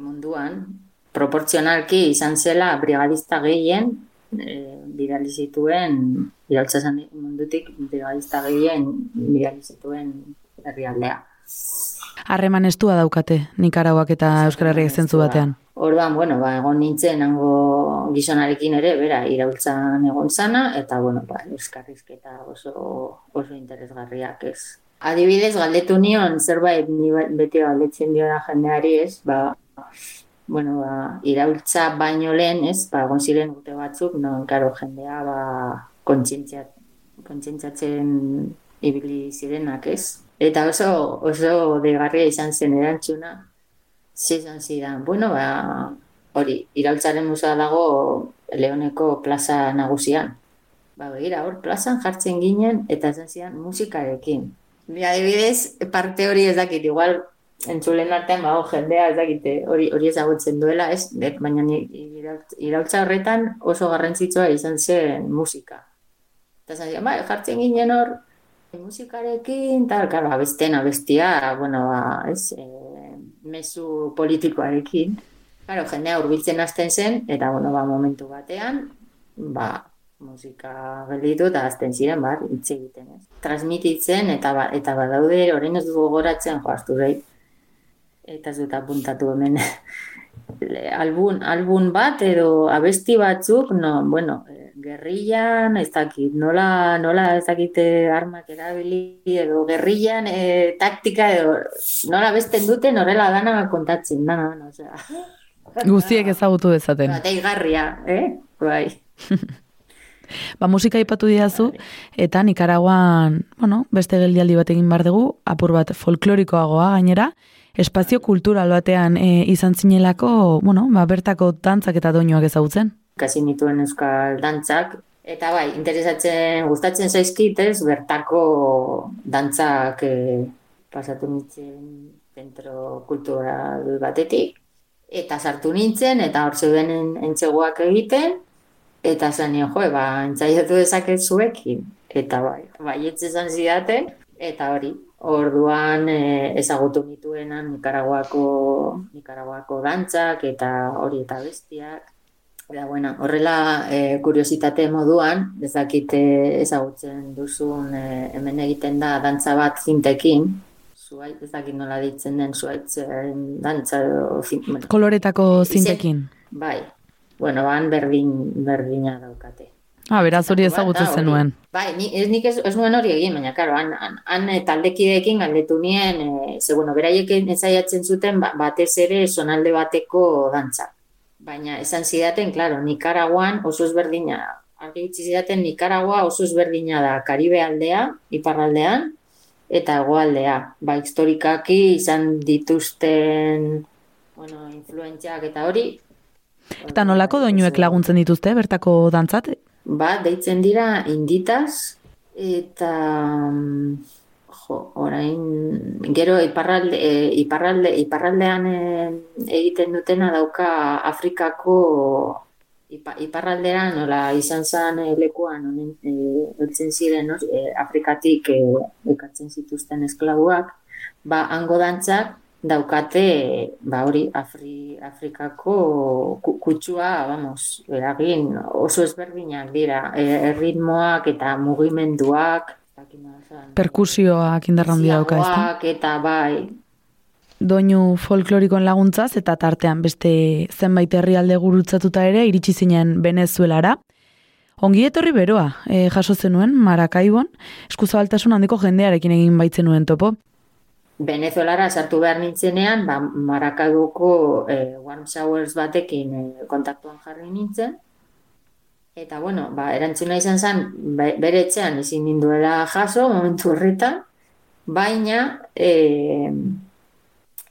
munduan, proportzionalki izan zela brigadista gehien, e, bidali zituen, iraultza mundutik brigadista gehien bidali zituen herrialdea. Harreman estua daukate, Nikaraguak eta Euskal Herriak zentzu batean. Orduan, bueno, ba, egon nintzen hango gizonarekin ere, bera, iraultzan egon zana, eta, bueno, ba, euskarrizketa oso, oso interesgarriak ez. Adibidez, galdetu nion, zerbait, ni ba, beti galdetzen dio da jendeari ez, ba, bueno, ba, iraultza baino lehen, ez, ba, egon ziren urte batzuk, no, karo, jendea, ba, kontzientziatzen ibili zirenak, ez, Eta oso, oso degarria izan zen erantzuna, zizan zidan, bueno, ba, hori, iraultzaren musa dago Leoneko plaza nagusian. Ba, begira, hor, plazan jartzen ginen, eta zen zidan musikarekin. Ni adibidez, parte hori ez dakit, igual, entzulen artean, ba, jendea ez dakite, hori, hori ezagutzen duela, ez, baina iraultza horretan oso garrantzitsua izan zen musika. Eta zen ba, jartzen ginen hor, musikarekin, tal, karo, abesten, abestia, bueno, ba, ez, e, mesu politikoarekin. Karo, jendea urbiltzen hasten zen, eta, bueno, ba, momentu batean, ba, musika gelditu eta azten ziren, bar, hitz egiten, ez. Transmititzen, eta, ba, eta badaude, orain ez dugu gogoratzen, joaztu rei, eta ez dut apuntatu hemen, albun, albun bat, edo abesti batzuk, no, bueno, gerrillan, ez dakit, nola, nola ez dakite armak erabili, edo gerrillan e, taktika, edo nola besten dute norela dana kontatzen, dana, dana, osea. Guztiek ezagutu dezaten. Ba, garria, eh? Bai. ba, musika ipatu diazu, eta Nikaraguan, bueno, beste geldialdi bat egin bar dugu, apur bat folklorikoagoa gainera, espazio kultural batean e, izan zinelako, bueno, ba, bertako dantzak eta doinuak ezagutzen ikasi nituen euskal dantzak, eta bai, interesatzen, gustatzen zaizkit, ez, bertako dantzak e, pasatu nintzen zentro kultural batetik, eta sartu nintzen, eta hor zeuden entzegoak egiten, eta nio, jo, ba, entzaiatu dezaket zuekin. Eta bai, bai, etzizan zidaten, eta hori, orduan e, ezagutu nituenan Nikaraguako, Nikaraguako dantzak, eta hori eta bestiak. Eta, bueno, horrela, e, kuriositate moduan, ezakite ezagutzen duzun e, hemen egiten da dantza bat zintekin, zuait, ezakit nola ditzen den zuaitzen dantza edo zin, bueno, Koloretako izen- zintekin. Bai, bueno, ban berdin, berdina daukate. Ah, beraz hori ezagutzen zenuen. Bai, ni, ez, nik ez, ez nuen hori egin, baina, karo, han, han, han eh, taldekideekin galdetu nien, e, ze, bueno, beraiek ensaiatzen zuten ba, batez ere sonalde bateko dantza. Baina, esan zidaten, klaro, Nikaraguan oso ezberdina, argi utzi zidaten, Nikaragua oso ezberdina da, Karibe aldea, iparraldean, eta hegoaldea. Ba, historikaki izan dituzten, bueno, influentziak eta hori. Eta nolako doinuek laguntzen dituzte bertako dantzat? Ba, deitzen dira inditas eta mm, jo, orain gero iparralde, e, iparralde, iparraldean e, egiten dutena dauka Afrikako ipa, iparraldean nola izan zen e, lekuan honen e, ziren no? e, Afrikatik e, ekartzen zituzten esklabuak ba hango dantzak daukate ba hori Afri, Afrikako ku- kutsua, vamos, eragin oso ezberdinak dira, e, erritmoak eta mugimenduak, ez. Perkusioak indarra handia dauka? Ziagoak eta bai, Doinu folklorikoen laguntzaz eta tartean beste zenbait herrialde gurutzatuta ere iritsi zinen Venezuelara. Ongi etorri beroa, e, jaso zenuen Marakaibon, eskuzabaltasun handiko jendearekin egin baitzen nuen topo. Venezuelara sartu behar nintzenean, ba, Marakaduko e, Warm Showers batekin e, kontaktuan jarri nintzen. Eta, bueno, ba, erantzuna izan zen, be- bere etxean ezin ninduela jaso, momentu horretan, baina e,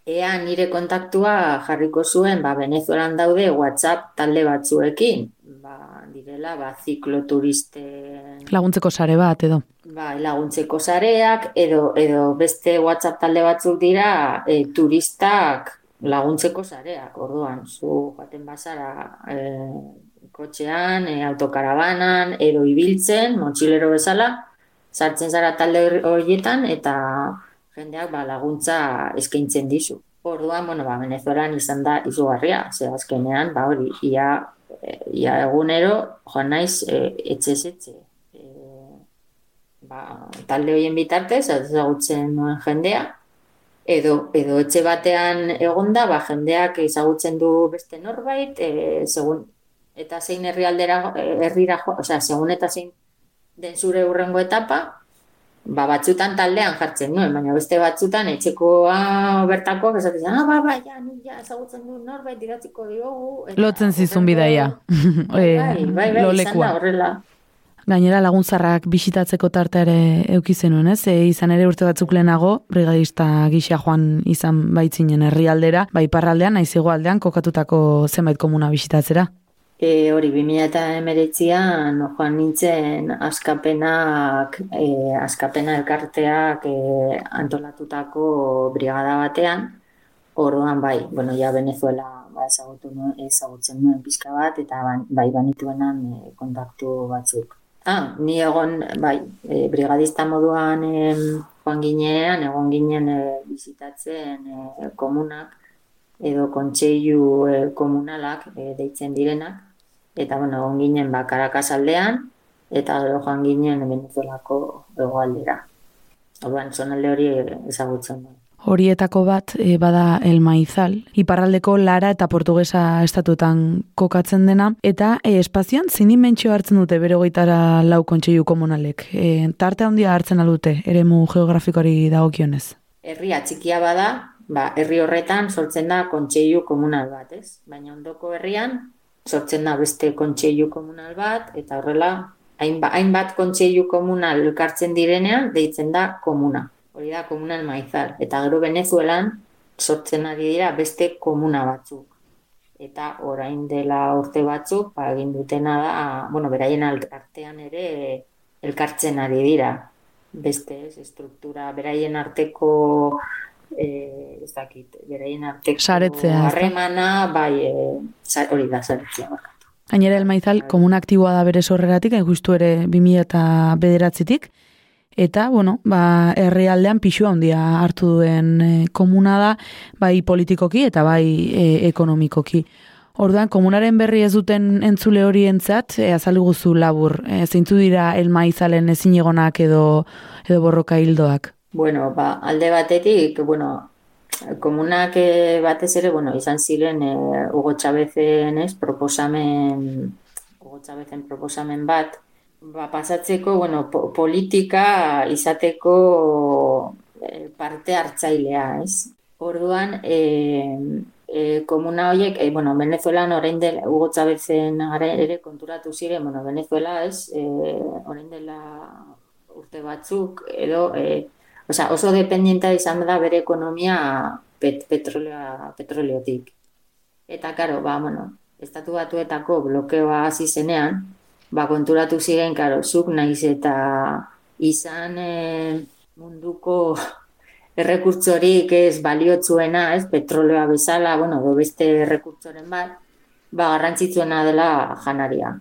ea nire kontaktua jarriko zuen, ba, Venezuelan daude WhatsApp talde batzuekin, ba, direla, ba, zikloturisten Laguntzeko sare bat edo. Bai, laguntzeko sareak edo edo beste WhatsApp talde batzuk dira e, turistak laguntzeko sareak. Orduan, zu joaten bazara e, kotxean, e, autokarabanan edo ibiltzen, motxilero bezala, sartzen zara talde hor- horietan eta jendeak ba, laguntza eskaintzen dizu. Orduan, bueno, ba, Venezuelan izan da izugarria, ze azkenean, ba, hori, ia, e, ia egunero, joan naiz, e, etxez etxe. E, ba, talde horien bitartez, ezagutzen nuen jendea, edo, edo etxe batean egonda, ba, jendeak ezagutzen du beste norbait, e, segun, eta zein herrialdera, e, herrira, osea, segun eta zein den zure urrengo etapa, ba, batzutan taldean jartzen nuen, baina beste batzutan etxekoa bertakoak esaten zen, ah, ba, ba, ja, ni ja ezagutzen du norbait idatziko diogu. eta Lotzen zizun bidaia. Bai, Eh, bai, bai, izan da horrela. Gainera laguntzarrak bisitatzeko tartea ere euki zenuen, ez? E, izan ere urte batzuk lehenago, brigadista gisa joan izan baitzinen herrialdera, bai parraldean, naiz hegoaldean kokatutako zenbait komuna bisitatzera. E, hori, 2019an joan nintzen askapenak, e, askapena elkarteak e, antolatutako brigada batean, orduan bai, bueno, ja Venezuela ba, ezagutu nuen, ezagutzen nuen pizka bat, eta bai banituenan e, kontaktu batzuk. Ah, ni egon, bai, e, brigadista moduan em, joan ginean, egon ginen e, bizitatzen e, komunak, edo kontseilu e, komunalak e, deitzen direnak, eta bueno, egon ginen ba, Caracas aldean, eta gero joan ginen Venezuelako hegoaldera. Orduan, zonalde hori ezagutzen duen. Horietako bat e, bada El Maizal, iparraldeko Lara eta Portugesa estatuetan kokatzen dena, eta e, espazioan zein hartzen dute bere goitara lau kontseilu komunalek. E, tarte handia hartzen aldute, eremu geografikoari dagokionez. Herria txikia bada, ba, herri horretan sortzen da kontseilu komunal bat, ez? Baina ondoko herrian sortzen da beste kontseilu komunal bat, eta horrela, hainba, hainbat kontseilu komunal elkartzen direnean, deitzen da komuna. Hori da komunal maizal. Eta gero Venezuelan sortzen ari dira beste komuna batzuk. Eta orain dela urte batzuk, ba, egin dutena da, bueno, beraien artean ere elkartzen ari dira. Beste, ez, estruktura, beraien arteko eh, ez dakit, beraien arteko Saretzea, harremana, bai, eh, sa- hori da saretzea barkatu. Gainera Elmaizal komuna aktiboa da bere sorreratik, hain justu ere 2000 eta bederatzitik, eta, bueno, ba, herrialdean pixua handia hartu duen e, komuna da, bai politikoki eta bai e, ekonomikoki. Orduan, komunaren berri ez duten entzule hori entzat, e, azaldu guzu labur, e, zeintzu dira elmaizalen ezin egonak edo, edo borroka hildoak? Bueno, ba, alde batetik, bueno, komunak e, batez ere, bueno, izan ziren e, Hugo Chavezen, ez, proposamen, Hugo Chavezen proposamen bat, ba, pasatzeko, bueno, po politika izateko e, parte hartzailea, ez? Orduan, eh, e, komuna horiek, e, bueno, Venezuelan orain dela, Hugo Chavezen ere konturatu ziren, bueno, Venezuela ez, e, orain dela urte batzuk, edo, e, sea, oso dependienta izan da bere ekonomia pet, petrolea, petroleotik. Eta, karo, ba, bueno, estatu batuetako blokeoa hasi zenean, ba, konturatu ziren, karo, zuk naiz eta izan e, munduko errekurtzorik ez baliotzuena, ez, petroleoa bezala, bueno, do beste errekurtzoren bat, ba, garrantzitzuena dela janaria.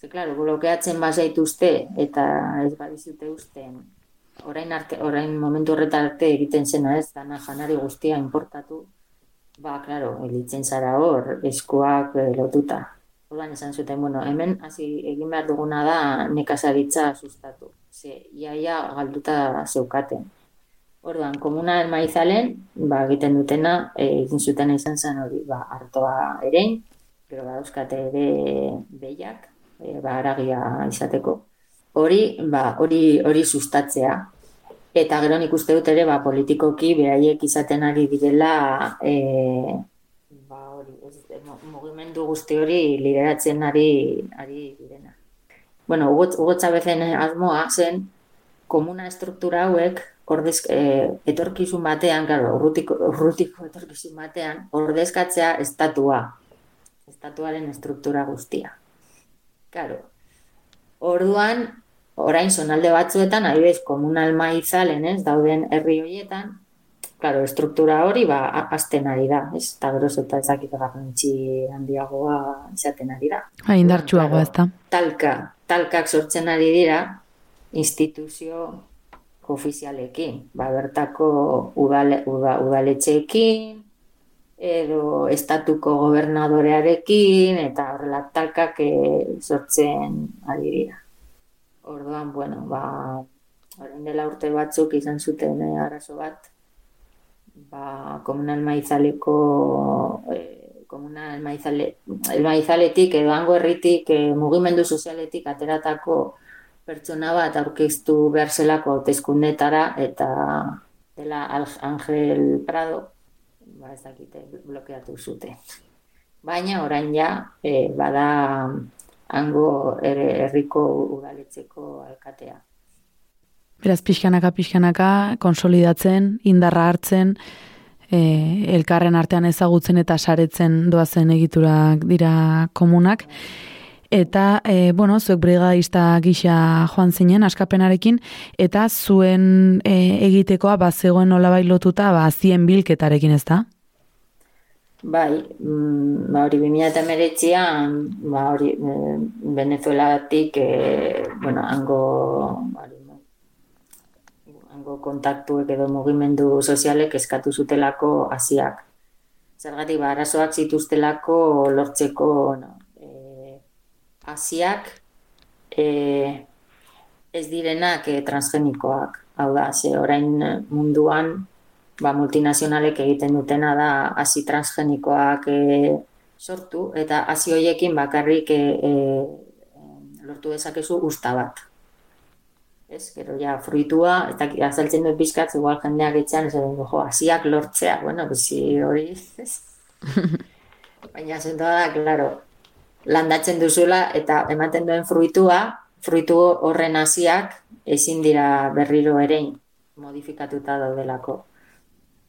Ze, klaro, blokeatzen bazaituzte eta ez badizute usten, orain, arte, orain momentu horretan arte egiten zena ez, dana janari guztia importatu, ba, klaro, elitzen zara hor, eskuak e, lotuta. Ordan esan zuten, bueno, hemen hasi egin behar duguna da nekazaritza sustatu. Ze, iaia galduta zeukaten. Orduan, komuna maizalen, ba, egiten dutena, e, egin zuten izan zen hori, ba, hartoa erein, gero ba, euskate ere behiak, e, ba, aragia izateko. Hori, ba, hori, hori sustatzea. Eta gero nik uste dut ere, ba, politikoki behaiek izaten ari direla, e, ba, hori, ez, mugimendu guzti hori lideratzen ari, ari direna. Bueno, ugotza bezen asmoa zen, komuna estruktura hauek, ordez, e, etorkizun batean, claro, urrutiko, urrutiko etorkizun batean, ordezkatzea estatua, estatuaren estruktura guztia. Claro, orduan, orain zonalde batzuetan, adibidez, komunal maizalen, ez, dauden herri horietan, claro, estruktura hori, ba, azten ari da, ez, eta beroz eta ezakit garrantzi handiagoa izaten ari da. Ha, indartxuagoa ez da. Talka, talkak sortzen ari dira, instituzio ofizialekin, ba, bertako udale, uda, udaletxeekin, edo estatuko gobernadorearekin, eta horrela talkak e, sortzen ari dira. Orduan, bueno, ba, orain dela urte batzuk izan zuten e, arazo bat, ba, komunal maizaleko e, komunal maizale, el maizaletik edo hango herritik e, mugimendu sozialetik ateratako pertsona bat aurkeztu behar zelako hauteskundetara eta dela Angel Prado ba ez dakite blokeatu zute. Baina orain ja e, bada hango herriko udaletzeko alkatea. Beraz, pixkanaka, pixkanaka, konsolidatzen, indarra hartzen, e, elkarren artean ezagutzen eta saretzen doazen egiturak dira komunak. Eta, e, bueno, zuek brigadista gisa joan zinen, askapenarekin, eta zuen e, egitekoa, ba, zegoen nola lotuta, ba, zien bilketarekin ez da? Bai, mm, ba, hori 2008an, ba, hori, e, Venezuelatik, e, bueno, hango, hori, hango kontaktuek edo mugimendu sozialek eskatu zutelako hasiak. Zergatik, ba, arazoak zituztelako lortzeko, no, hasiak e, ez direnak e, transgenikoak. Hau da, ze orain munduan ba, multinazionalek egiten dutena da hasi transgenikoak e, sortu eta hasi hoiekin bakarrik e, e, lortu dezakezu usta bat. Ez, gero ja, fruitua, eta azaltzen dut bizkat, igual jendeak etxan, ez jo, hasiak lortzea, bueno, bizi hori, ez. Baina zentua da, klaro, landatzen duzula eta ematen duen fruitua, fruitu horren hasiak ezin dira berriro ere modifikatuta daudelako.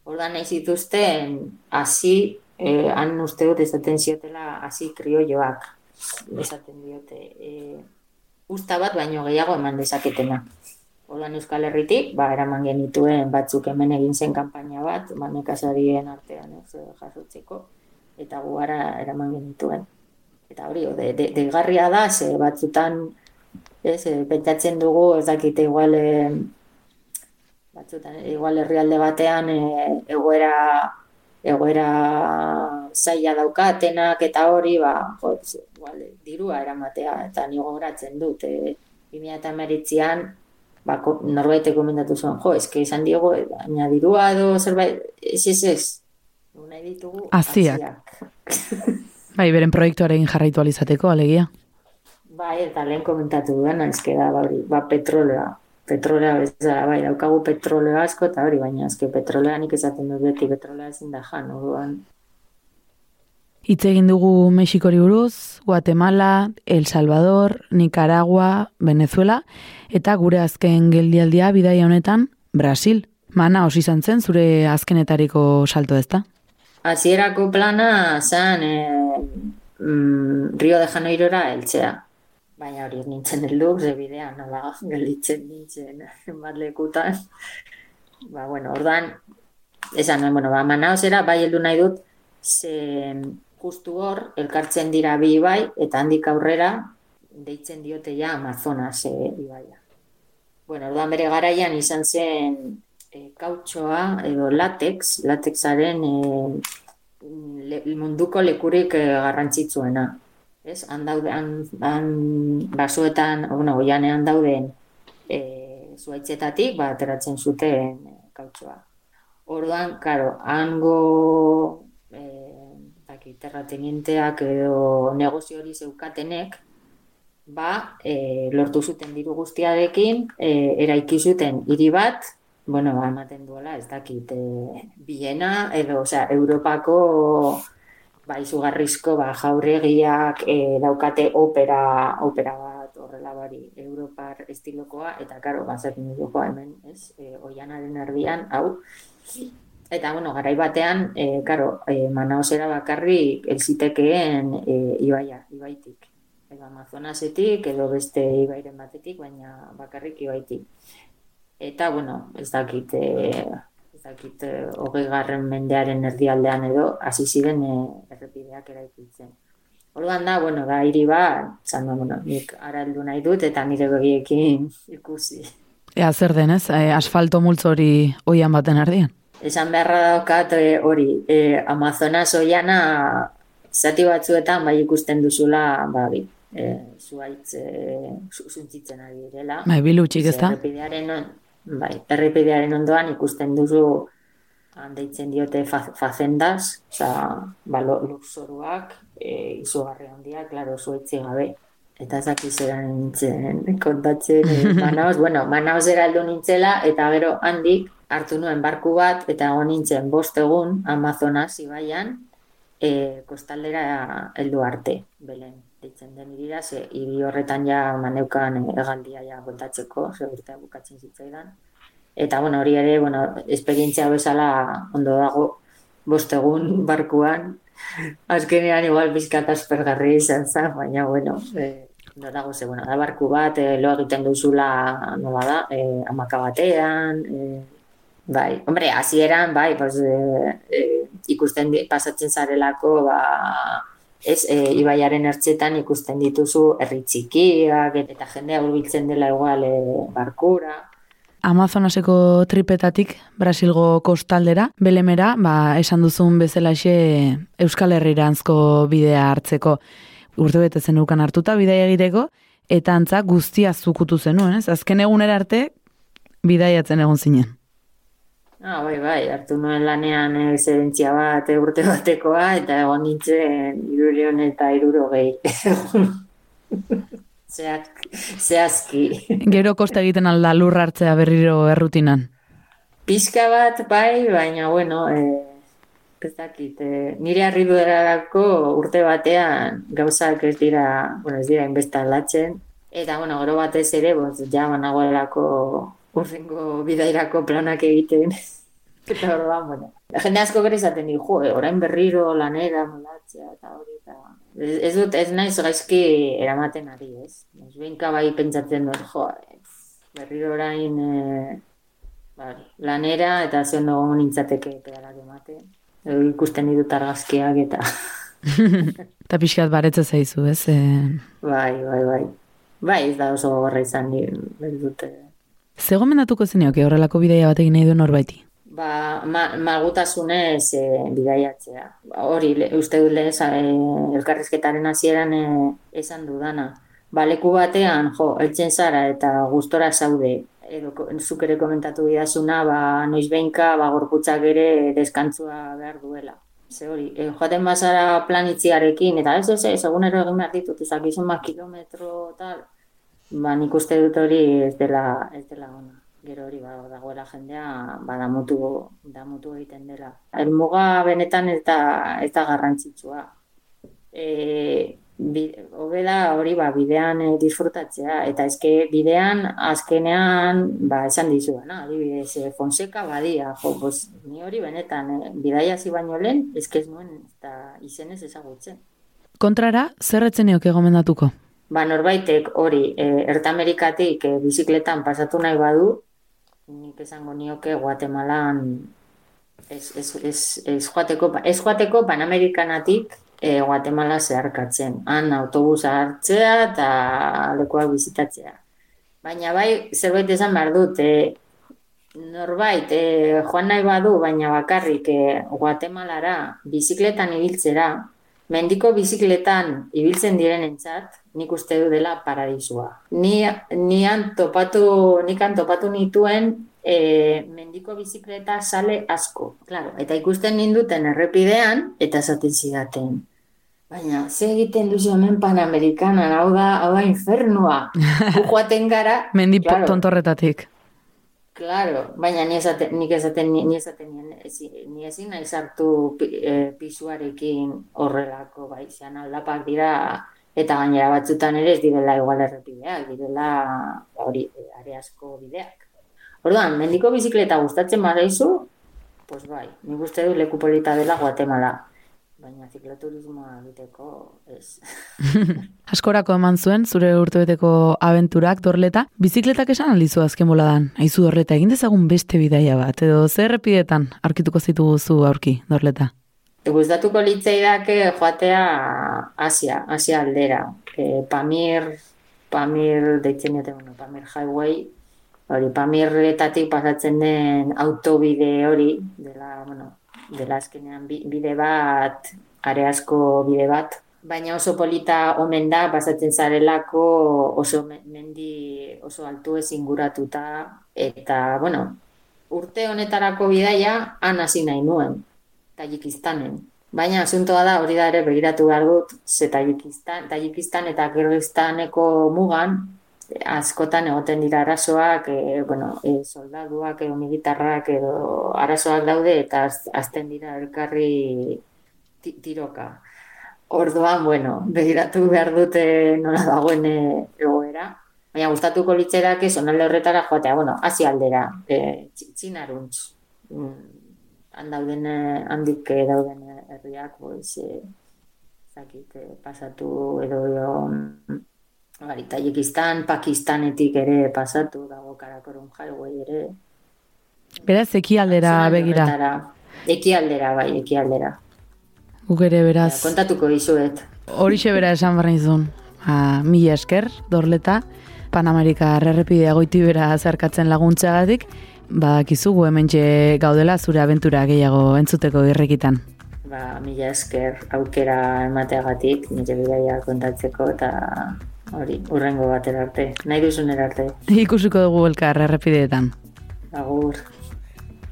Ordan nahi zituzten hasi eh, han uste dut esaten ziotela hasi krioioak esaten diote eh, usta bat baino gehiago eman dezaketena. Ordan Euskal Herritik, ba, eraman genituen batzuk hemen egin zen kanpaina bat, manekasarien artean ez, jasotzeko, eta guara eraman genituen eta hori, de, de, deigarria da, ze batzutan, ez, e, pentsatzen dugu, ez dakite igual, e, batzutan, igual herrialde batean, e, egoera, egoera zaila daukatenak eta hori, ba, jo, igual, dirua eramatea, eta nigo horatzen dut, e, 2008an, ba, norbait komendatu zuen, jo, eske izan diego, baina dirua edo zerbait, ez ez ez, nahi ditugu, Aziak. bai, beren proiektuarekin jarraitu alizateko, alegia. Bai, eta lehen komentatu duen, eske da, ba, hori, ba, petrolea, petrolea bezala, bai, daukagu petrolea asko, eta hori, baina eske petrolea nik esaten dut beti, petrolea ezin da jan, orduan, Hitz egin dugu Mexikori buruz, Guatemala, El Salvador, Nicaragua, Venezuela, eta gure azken geldialdia bidaia honetan, Brasil. Mana, osi izan zen, zure azkenetariko salto ezta? Hasierako plana zan e, mm, Rio de Janeirora eltzea. Baina hori nintzen heldu, ze bidean, nola, gelditzen nintzen bat lekutan. Ba, bueno, ordan, esan, bueno, ba, Manaus era, bai heldu nahi dut, ze justu hor, elkartzen dira bi ibai, eta handik aurrera, deitzen diote ja Amazonas e, ibaia. Bueno, orduan bere garaian izan zen e, kautxoa edo latex, latexaren e, le, munduko lekurik e, garrantzitsuena. Ez? Han daude, han, han basuetan, bueno, oianean dauden e, zuaitzetatik, ba, ateratzen zuten e, kautxoa. Orduan, karo, hango dakit, terratenienteak edo negozio hori zeukatenek, ba, e, lortu zuten diru guztiarekin, e, eraiki zuten hiri bat, bueno, ba, ematen duela, ez dakit, e, biena, edo, osea, Europako ba, izugarrizko, ba, jauregiak e, daukate opera, opera bat, horrela bari, Europar estilokoa, eta, karo, bazatzen dugu hemen, ez, e, oianaren erdian, hau, Eta, bueno, garai batean, e, karo, e, manaosera bakarri elzitekeen e, ibaia, ibaitik. Edo Amazonasetik, edo beste ibairen batetik, baina bakarrik ibaitik. Eta, bueno, ez dakit, e, ez dakit, hogei garren mendearen erdialdean edo, hasi ziren e, errepideak eraikitzen. Orduan da, bueno, da, hiri ba, zan, bueno, nik araldu nahi dut, eta nire begiekin ikusi. Ea, zer denez, e, asfalto multzo hori oian baten ardian? esan beharra daukat e, hori, e, Amazonas oiana zati batzuetan bai ikusten duzula, ba, bi, e, zuaitz e, zuntzitzen ari direla. Bai, bilutxik ez da? Errepidearen, bai, errepidearen ondoan ikusten duzu handeitzen diote fa, fazendas, oza, ba, luxoruak, e, izugarri handia, klaro, zuaitzi gabe. Eta zaki zeran nintzen kontatzen, e, manaos, bueno, manaos eraldu nintzela, eta gero handik, hartu nuen barku bat eta egon nintzen bost egun Amazonas ibaian e, kostaldera heldu arte, belen ditzen den irira, ze hiri horretan ja maneukan egaldia ja kontatzeko, ze urte bukatzen zitzaidan. Eta bueno, hori ere, bueno, esperientzia bezala ondo dago bost egun barkuan, azkenean igual bizkat aspergarri izan zen, baina bueno, e, no dago ze, bueno, da barku bat, e, lo egiten duzula, nola da, e, amaka batean, e, Bai, hombre, hasieran bai, pues, e, e, ikusten pasatzen zarelako, ba, ez, e, ibaiaren ertzetan ikusten dituzu herri txikiak, eta jendea hurbiltzen dela igual e, barkura. Amazonaseko tripetatik Brasilgo kostaldera, belemera, ba, esan duzun bezalaxe Euskal Herrirantzko bidea hartzeko urte bete zenukan hartuta bidea egiteko, eta antza guztia zukutu zenuen, ez? Azken egunera arte, bidaiatzen egon zinen. Ah, bai, bai, hartu nuen lanean exedentzia bat urte batekoa, eta egon nintzen irurion eta iruro gehi. Zehazki. Gero kosta egiten alda lur hartzea berriro errutinan? Pizka bat, bai, baina, bueno, e, ez dakit, e, nire arribuerarako urte batean gauzak ez dira, bueno, ez dira inbesta alatzen, eta, bueno, gero batez ere, boz, ja, banagoelako urrengo bidairako planak egiten. Eta orduan, bueno. Jende asko gero izaten di, jo, orain berriro lanera molatzea eta hori eta... Ez, ez dut, ez naiz gaizki eramaten ari, ez? Ez benka bai pentsatzen dut, jo, berriro orain e, bai, lanera eta zion dugu nintzateke pedalak emate. Edo ikusten ditut argazkiak eta... Eta pixkat baretze zaizu, ez? E... Bai, bai, bai. Bai, ez da oso horra izan ni, dute. Ze gomendatuko zenioke horrelako bidaia bat egin nahi du norbaiti? Ba, ma, malgutasunez e, bidaiatzea. Ba, hori, le, uste dut lehen e, elkarrizketaren hasieran e, esan dudana. Ba, leku batean, jo, eltzen zara eta gustora zaude, edo zuk ere komentatu bidazuna, ba, noiz behinka, ba, gorputzak ere deskantzua behar duela. Ze hori, e, joaten bazara planitziarekin, eta ez ez ez, egunero egin behar ditut, ezakizun ba, kilometro, tal, ba, nik uste dut hori ez dela, ez dela ona gero hori ba, dagoela jendea ba, damutu, damutu egiten dela. Elmuga benetan eta ez da garrantzitsua. E, Hobela hori ba, bidean e, disfrutatzea, eta eske bidean azkenean ba, esan dizu, na? adibidez, e, Fonseca badia, jo, bos, ni hori benetan, e, bidaia zi baino lehen, eske ez nuen eta izenez ezagutzen. Kontrara, zerretzen eok egomendatuko? Ba, norbaitek hori, e, Ertamerikatik e, bizikletan pasatu nahi badu, nik esango nioke Guatemalan ez, ez, ez, ez, joateko, ez joateko Panamerikanatik e, Guatemala zeharkatzen. Han autobusa hartzea eta lekuak bizitatzea. Baina bai, zerbait esan behar dut, e, norbait, e, joan nahi badu, baina bakarrik e, Guatemalara bizikletan ibiltzera, mendiko bizikletan ibiltzen diren entzat, nik uste du dela paradisua. Ni, nian topatu, nikan topatu nituen e, mendiko bizikleta sale asko. Claro, eta ikusten ninduten errepidean, eta esaten zidaten. Baina, ze egiten duzu hemen panamerikanan, hau da, hau da infernua. Joaten gara... Mendi claro, tontorretatik. Claro, baina ni esaten, nik esaten, ni, ni esaten, ni ezin nahi sartu e, pisuarekin horrelako, bai, zean aldapak dira, eta gainera batzutan ere ez direla igual errepideak, direla hori are asko bideak. Orduan, mendiko bizikleta gustatzen badaizu, pues bai, nik uste du leku polita dela Guatemala baina zikloturismoa egiteko ez. Askorako eman zuen, zure urtebeteko abenturak dorleta. Bizikletak esan aldizu azken boladan, aizu dorleta, egin dezagun beste bidaia bat, edo zer repidetan arkituko zitu zu aurki dorleta? Gustatuko litzei dake joatea Asia, Asia aldera. E, Pamir, Pamir, deitzen jote, bueno, Pamir Highway, hori, Pamirretatik pasatzen den autobide hori, dela, bueno, dela azkenean bide bat, are asko bide bat, baina oso polita omen da, pasatzen zarelako oso mendi oso altu ez inguratuta, eta, bueno, urte honetarako bidaia han hasi nahi nuen, Tajikistanen. Baina asuntoa da, hori da ere begiratu behar dut, ze Tajikistan, Tajikistan eta Kirgistaneko mugan, askotan egoten dira arazoak, e, bueno, e, soldaduak edo militarrak edo arazoak daude eta azten dira elkarri tiroka. Orduan, bueno, begiratu behar dute nola dagoen eh, egoera. Baina gustatuko litzerak ez onalde horretara joatea, bueno, hasi aldera, e, txinaruntz. Mm, handauden, handik dauden herriak, boiz, e, zakit, pasatu edo, edo Bai, Tajikistan, Pakistanetik ere pasatu, dago karakorun highway ere. Beraz, ekialdera begira. Ekialdera, bai, ekialdera. Guk ere, beraz. Ja, kontatuko izuet. Horixe bera esan barra izun. Ah, mila esker, dorleta, Panamerika errepidea goiti bera zerkatzen laguntzagatik, badakizu gu hemen gaudela zure aventura gehiago entzuteko irrekitan. Ba, mila esker aukera emateagatik, nire bidaia kontatzeko eta hori, urrengo batera arte, nahi duzun arte. Ikusiko dugu elkar errepideetan. Agur.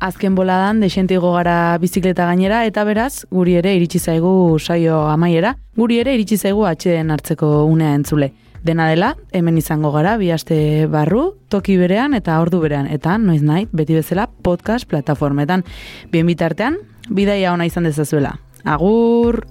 Azken boladan, desentigo gara bizikleta gainera, eta beraz, guri ere iritsi zaigu saio amaiera, guri ere iritsi zaigu atxeen hartzeko unea entzule. Dena dela, hemen izango gara, bi aste barru, toki berean eta ordu berean, eta noiz nahi, beti bezala podcast plataformetan. Bien bitartean, bidaia ona izan dezazuela. Agur!